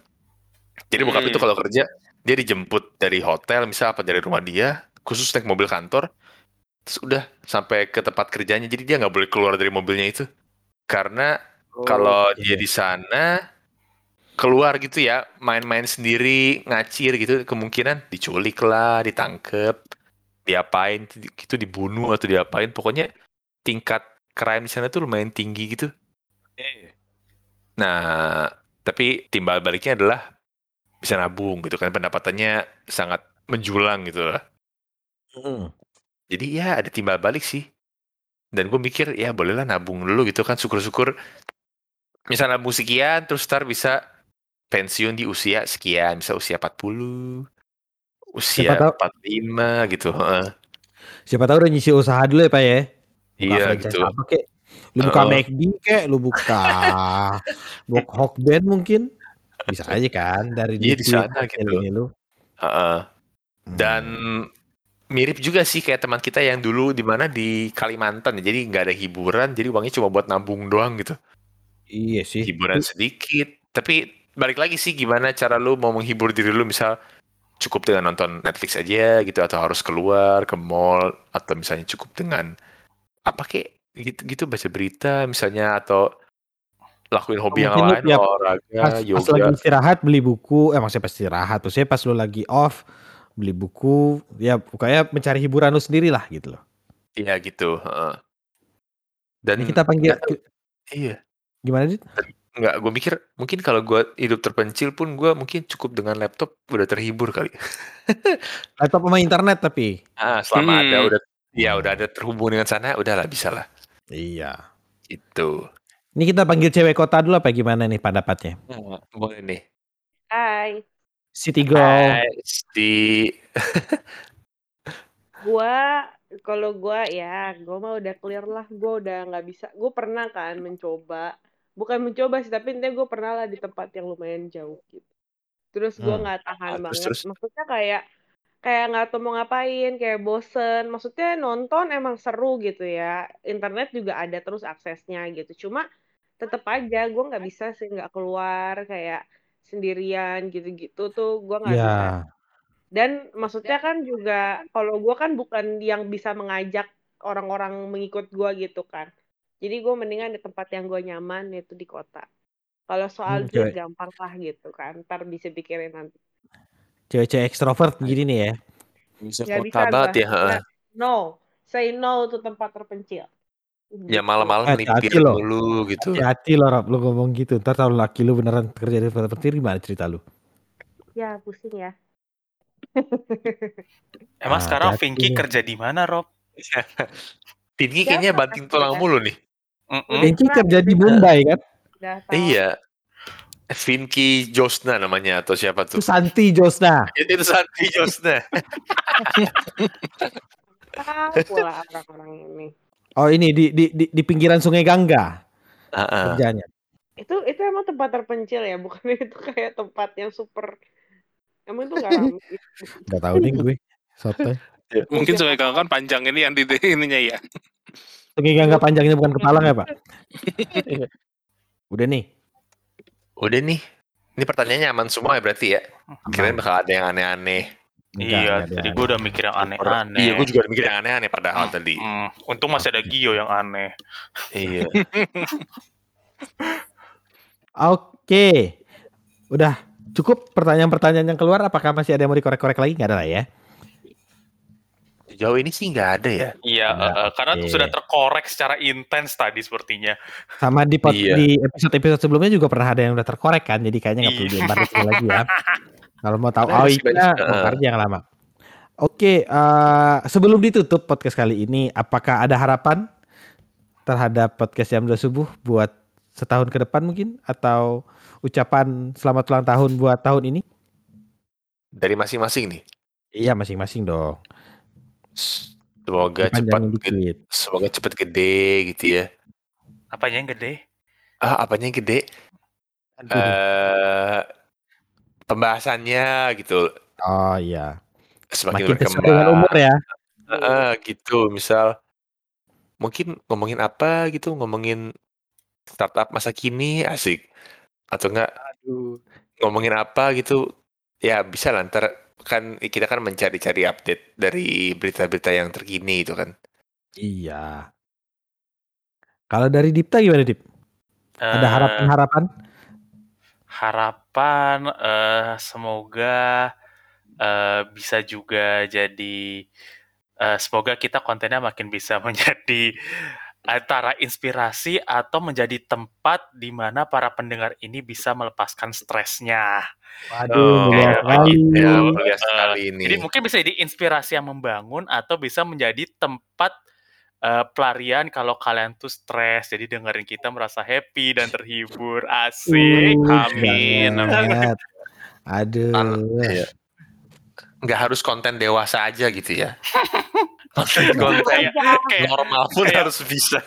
Jadi bokap Hmm. itu kalau kerja dia dijemput dari hotel misal apa dari rumah dia, khusus naik mobil kantor. Terus udah sampai ke tempat kerjanya. Jadi dia nggak boleh keluar dari mobilnya itu. Karena kalau dia di sana keluar gitu ya, main-main sendiri, ngacir gitu, kemungkinan diculik lah, ditangkep, diapain, gitu dibunuh atau diapain. Pokoknya tingkat crime di sana tuh lumayan tinggi gitu. Nah, tapi timbal baliknya adalah bisa nabung gitu kan, pendapatannya sangat menjulang gitu lah. Jadi ya ada timbal balik sih. Dan gue mikir ya bolehlah nabung dulu gitu kan, syukur-syukur misalnya nabung sekian, terus ntar bisa pensiun di usia sekian, bisa usia 40, usia Siapa tahu- 45 gitu. heeh. Siapa tahu udah nyisi usaha dulu ya, Pak ya. Buka Iya gitu. Apa kek? Lu buka Heeh. McD kek, lu buka Bok Band mungkin. Bisa aja kan dari Iya, di sana gitu. ini lu. Heeh. Hmm. Dan mirip juga sih kayak teman kita yang dulu di mana di Kalimantan. Jadi nggak ada hiburan, jadi uangnya cuma buat nabung doang gitu. Iya sih. Hiburan sedikit. Tapi balik lagi sih gimana cara lu mau menghibur diri lu misal cukup dengan nonton Netflix aja gitu atau harus keluar ke mall atau misalnya cukup dengan apa kek gitu gitu baca berita misalnya atau lakuin hobi yang Mungkin lu lain tiap- olahraga Pas, pas yoga lagi istirahat beli buku, eh maksudnya pas istirahat, maksudnya pas lu lagi off beli buku, ya pokoknya mencari hiburan lu sendiri lah gitu loh. iya gitu heeh. dan Ini kita panggil tahu- iya gimana Dit? Nggak gue mikir mungkin kalau gue hidup terpencil pun gue mungkin cukup dengan laptop udah terhibur kali Laptop sama internet tapi. ah selama ada Hmm. udah ya udah ada terhubung dengan sana udahlah bisa lah Iya. itu Ini kita panggil cewek kota dulu apa gimana nih pendapatnya? Nah, boleh nih Hai, City Girl. Hai, di gua kalau gua ya, gua mah udah clear lah. Gua udah nggak bisa. Gua pernah kan mencoba, bukan mencoba sih, tapi intinya gua pernah lah di tempat yang lumayan jauh gitu. Terus gua Hmm. nggak tahan Ah, terus, banget. terus? Maksudnya kayak kayak nggak tahu mau ngapain, kayak bosen. Maksudnya nonton emang seru gitu ya. Internet juga ada terus aksesnya gitu. Cuma tetep aja gua nggak bisa sih nggak keluar kayak sendirian gitu-gitu tuh gua nggak bisa. Ya. Dan maksudnya kan juga kalau gua kan bukan yang bisa mengajak orang-orang mengikut gua gitu kan. Jadi gue mendingan di tempat yang gue nyaman yaitu di kota. Kalau soal Hmm, duit gampang lah gitu kan. Ntar bisa pikirin nanti. Cewek-cewek ekstrovert gini nih ya. Bisa Gak kota bisa banget ya. No. Say no to tempat terpencil. Ya Gitu. malam-malam melipir loh. dulu gitu. Hati-hati lo Rob, lu ngomong gitu. Ntar kalau laki lu beneran kerja di tempat petir gimana cerita lu? Ya pusing ya. Emang Ah, sekarang Vinky nih. kerja di mana, Rob? Ya, kayaknya banting tulang mulu nih. Mm-mm. Benci kerja di Mumbai kan? Iya. Vinky Josna namanya atau siapa Itu tuh? Santi Josna. Itu itu Santi Josna. Tahu pula orang-orang ini. Oh ini di di di, di pinggiran Sungai Gangga Heeh. kerjanya. Itu itu emang tempat terpencil ya, bukan itu kayak tempat yang super. Emang itu nggak ramai. gitu. Gak tahu nih gue. Sotoy. Mungkin sungai Gangga kan panjang ini yang di ininya ya. Sungai Gangga panjangnya bukan kepala ya Pak? Udah nih. Udah nih. Ini pertanyaannya aman semua ya berarti ya. Kirain bakal ada yang aneh-aneh. Enggak, Iya, tadi gue udah mikir yang aneh-aneh. Iya, gue juga mikir yang aneh-aneh padahal tadi. Hmm, untung masih ada Gio yang aneh. Iya. Oke. Udah cukup pertanyaan-pertanyaan yang keluar apakah masih ada yang mau dikorek-korek lagi? Nggak ada lah ya. Sejauh ini sih nggak ada ya. Iya, Enggak, eh, eh, karena sudah terkorek secara intens tadi sepertinya. Sama di Iya. di episode-episode sebelumnya juga pernah ada yang udah terkorek kan. Jadi kayaknya nggak perlu Iya. dilembar itu lagi ya. Kalau mau tahu Karena oh iya, aja yang lama. Oke, eh, sebelum ditutup podcast kali ini, apakah ada harapan terhadap podcast jam 2 subuh buat setahun ke depan mungkin atau ucapan selamat ulang tahun buat tahun ini? Dari masing-masing nih. Iya masing-masing dong. Semoga cepat gede, dikit. semoga cepat gede gitu ya. Apanya yang gede? Ah, apanya yang gede? Aduh. Eh pembahasannya gitu Oh iya. semakin Makin berkembang. dengan umur ya. Heeh, gitu misal mungkin ngomongin apa gitu ngomongin startup masa kini asik atau enggak ngomongin apa gitu ya bisa lah ntar kan kita kan mencari-cari update dari berita-berita yang terkini itu kan Iya. Kalau dari Dipta gimana Dip? Ada Eh, harapan-harapan? harapan eh, semoga eh, bisa juga jadi eh, semoga kita kontennya makin bisa menjadi antara inspirasi atau menjadi tempat di mana para pendengar ini bisa melepaskan stresnya. Waduh, mulia kayak sekali. ya mulia sekali ini Jadi mungkin bisa jadi inspirasi yang membangun atau bisa menjadi tempat eh, pelarian kalau kalian tuh stres. Jadi dengerin kita merasa happy dan terhibur. Asik. Uh, Amin. banget. Aduh. An- iya. nggak harus konten dewasa aja gitu ya Kayak, kayak, normal pun kayak- harus bisa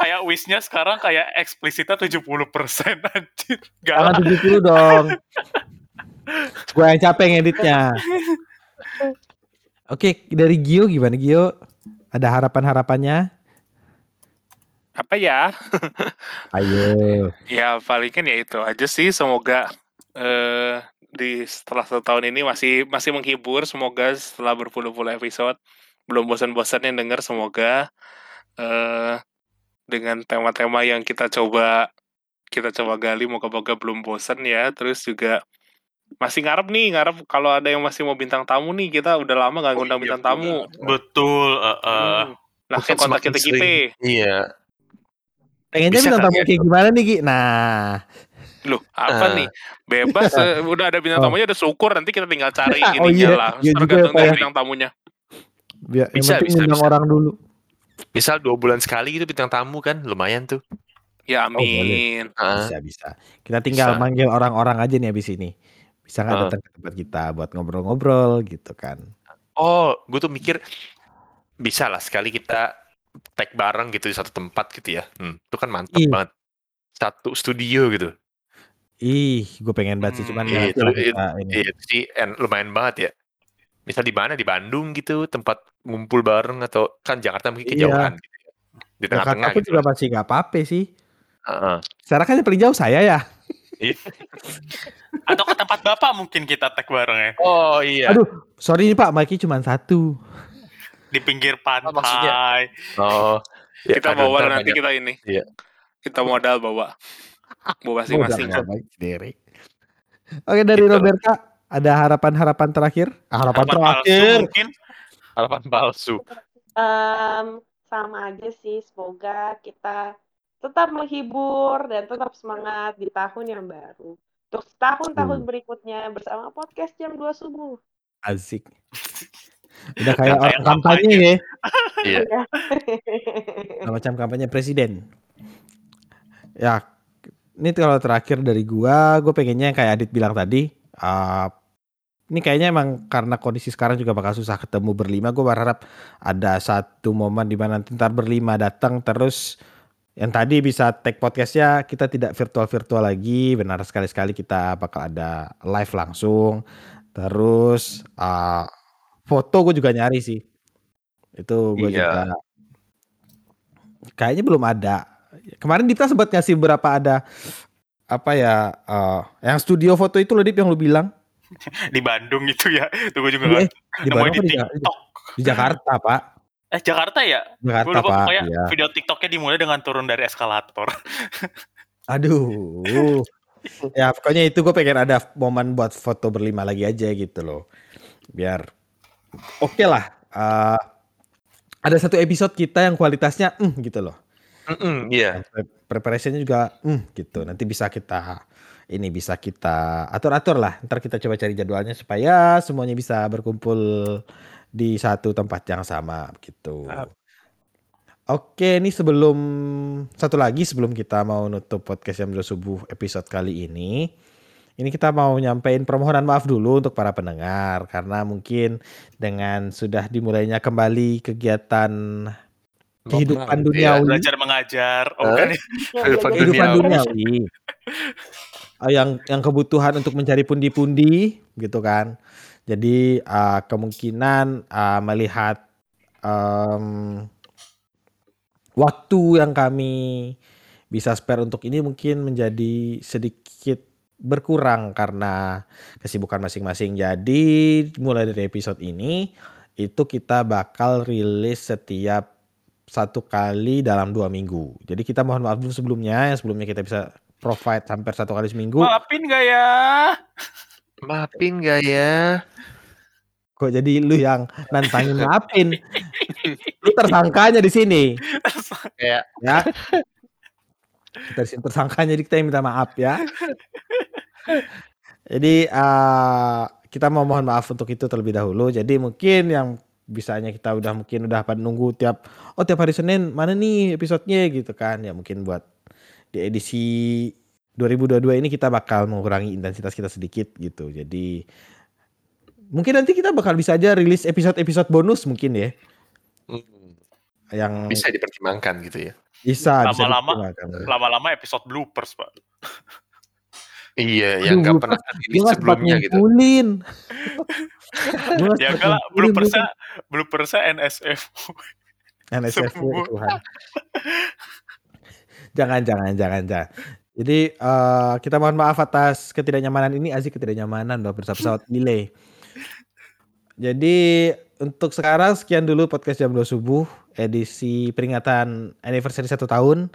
kayak wishnya sekarang kayak eksplisitnya 70% anjir. Gak Jangan 70 dong. Gue yang capek ngeditnya. Oke, dari Gio gimana Gio? Ada harapan-harapannya? Apa ya? Ayo. Ya paling kan ya itu aja sih. Semoga eh di setelah satu tahun ini masih masih menghibur. Semoga setelah berpuluh-puluh episode belum bosan-bosannya denger. Semoga eh dengan tema-tema yang kita coba kita coba gali moga-moga belum bosan ya. Terus juga masih ngarep nih ngarep kalau ada yang masih mau bintang tamu nih kita udah lama gak ngundang bintang tamu. betul. eh, eh. Hmm. Nah, Mungkin kontak kita kita. iya Pengennya Bisa bintang tamu ya? kayak gimana nih Gi? Nah, Loh, apa Ah. nih? Bebas, eh, udah ada bintang Oh. tamunya, udah syukur. Nanti kita tinggal cari Oh ininya iya, lah. iya Tergantung ya, dari ya. bintang tamunya. Biar yang Bisa, penting bisa, bisa. orang dulu. misal dua bulan sekali gitu bintang tamu kan lumayan tuh Ya Oh, boleh. amin. Ah, Bisa, bisa. Kita tinggal Bisa. manggil orang-orang aja nih abis ini. Bisa nggak datang ke tempat kita buat ngobrol-ngobrol gitu kan. oh gue tuh mikir bisa lah sekali kita tag bareng gitu di satu tempat gitu ya hmm, itu kan mantap Iya. banget satu studio gitu Ih, gue pengen banget sih cuman Hmm, ya itu- itu- ini. Iya itu sih en- lumayan banget ya. Misal di mana di Bandung gitu tempat ngumpul bareng atau kan Jakarta mungkin Iya. kejauhan gitu ya. Di tengah-tengah pun gitu. juga pasti nggak apa-apa sih. Heeh. Sekarang kan yang paling jauh saya ya. Atau ke tempat bapak mungkin kita tag bareng ya. Oh iya. Aduh, sorry nih Pak, mic cuma satu. Di pinggir pantai. maksudnya? Oh Ya, Kita bawa nanti banyak- kita ini. Iya. Kita modal bawa. Bawa masing-masing. Modal baik sendiri. Oke dari Roberta ada harapan-harapan terakhir? Ah, harapan, Harapan terakhir. mungkin. Harapan palsu. Em, sama aja sih, semoga kita tetap menghibur dan tetap semangat di tahun yang baru. Untuk tahun-tahun Hmm. berikutnya bersama podcast jam 2 subuh. Asik. Udah kayak orang kampanye ya. Iya. Ya. Nah, macam kampanye presiden. Ya, ini kalau terakhir dari gua, gue pengennya yang kayak Adit bilang tadi, uh, ini kayaknya emang karena kondisi sekarang juga bakal susah ketemu berlima. Gue berharap ada satu momen di mana nanti ntar berlima datang terus yang tadi bisa take podcastnya kita tidak virtual virtual lagi. Benar sekali sekali kita bakal ada live langsung. Terus uh, foto gue juga nyari sih. Itu gue Iya. juga kayaknya belum ada. Kemarin Dita sempat ngasih berapa ada apa ya eh, yang studio foto itu loh Dip yang lu bilang Di Bandung itu ya. Tuh gue juga Eh, nggak di Bandung di TikTok. di Jakarta pak Eh Jakarta ya? Jakarta lupa pak pokoknya iya. video TikToknya dimulai dengan turun dari eskalator. aduh ya pokoknya itu gue pengen ada momen buat foto berlima lagi aja gitu loh biar oke lah Eh, ada satu episode kita yang kualitasnya mm, gitu loh Mm-mm, Iya. Pre- preparationnya juga mm, gitu nanti bisa kita ini bisa kita atur-atur lah ntar kita coba cari jadwalnya supaya semuanya bisa berkumpul di satu tempat yang sama gitu Siap. oke ini sebelum satu lagi sebelum kita mau nutup podcast jam 2 subuh episode kali ini ini kita mau nyampein permohonan maaf dulu untuk para pendengar karena mungkin dengan sudah dimulainya kembali kegiatan kehidupan Iya. duniawi Belajar mengajar. Oh, ya? Kehidupan kehidupan duniawi. Ah, yang yang kebutuhan untuk mencari pundi-pundi gitu kan jadi ah, kemungkinan ah, melihat em, waktu yang kami bisa spare untuk ini mungkin menjadi sedikit berkurang karena kesibukan masing-masing jadi mulai dari episode ini itu kita bakal rilis setiap satu kali dalam dua minggu. Jadi kita mohon maaf dulu sebelumnya, yang sebelumnya kita bisa provide hampir satu kali seminggu. Maafin gak ya? Maafin gak ya? Kok jadi lu yang nantangin maafin? lu tersangkanya di sini, Kayak ya. Kita di sini tersangkanya, jadi kita yang minta maaf ya. Jadi eh, kita mau mohon maaf untuk itu terlebih dahulu. Jadi mungkin yang bisanya kita udah mungkin udah pada nunggu tiap oh tiap hari Senin mana nih episodenya gitu kan ya mungkin buat di edisi 2022 ini kita bakal mengurangi intensitas kita sedikit gitu jadi mungkin nanti kita bakal bisa aja rilis episode-episode bonus mungkin ya mm, yang bisa dipertimbangkan gitu ya. bisa bisa Lama-lama. Lama-lama episode bloopers, Pak. Aduh, Iya, yang nggak gua- pernah gak sempat sebelumnya gitu. ngumpulin. Ya ngumpulin, bloopersnya bloopersnya NSF. NSF semua. Tuhan. jangan jangan jangan jangan. Jadi eh, kita mohon maaf atas ketidaknyamanan ini Aziz ketidaknyamanan loh bersama pesawat delay. Jadi untuk sekarang sekian dulu podcast jam 2 subuh edisi peringatan anniversary satu tahun.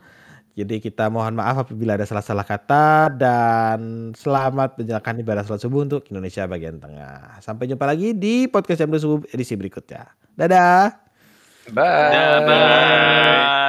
Jadi kita mohon maaf apabila ada salah-salah kata dan selamat menjalankan ibadah salat subuh untuk Indonesia bagian tengah. Sampai jumpa lagi di podcast jam 2 subuh edisi berikutnya. Dadah. Bye. Bye.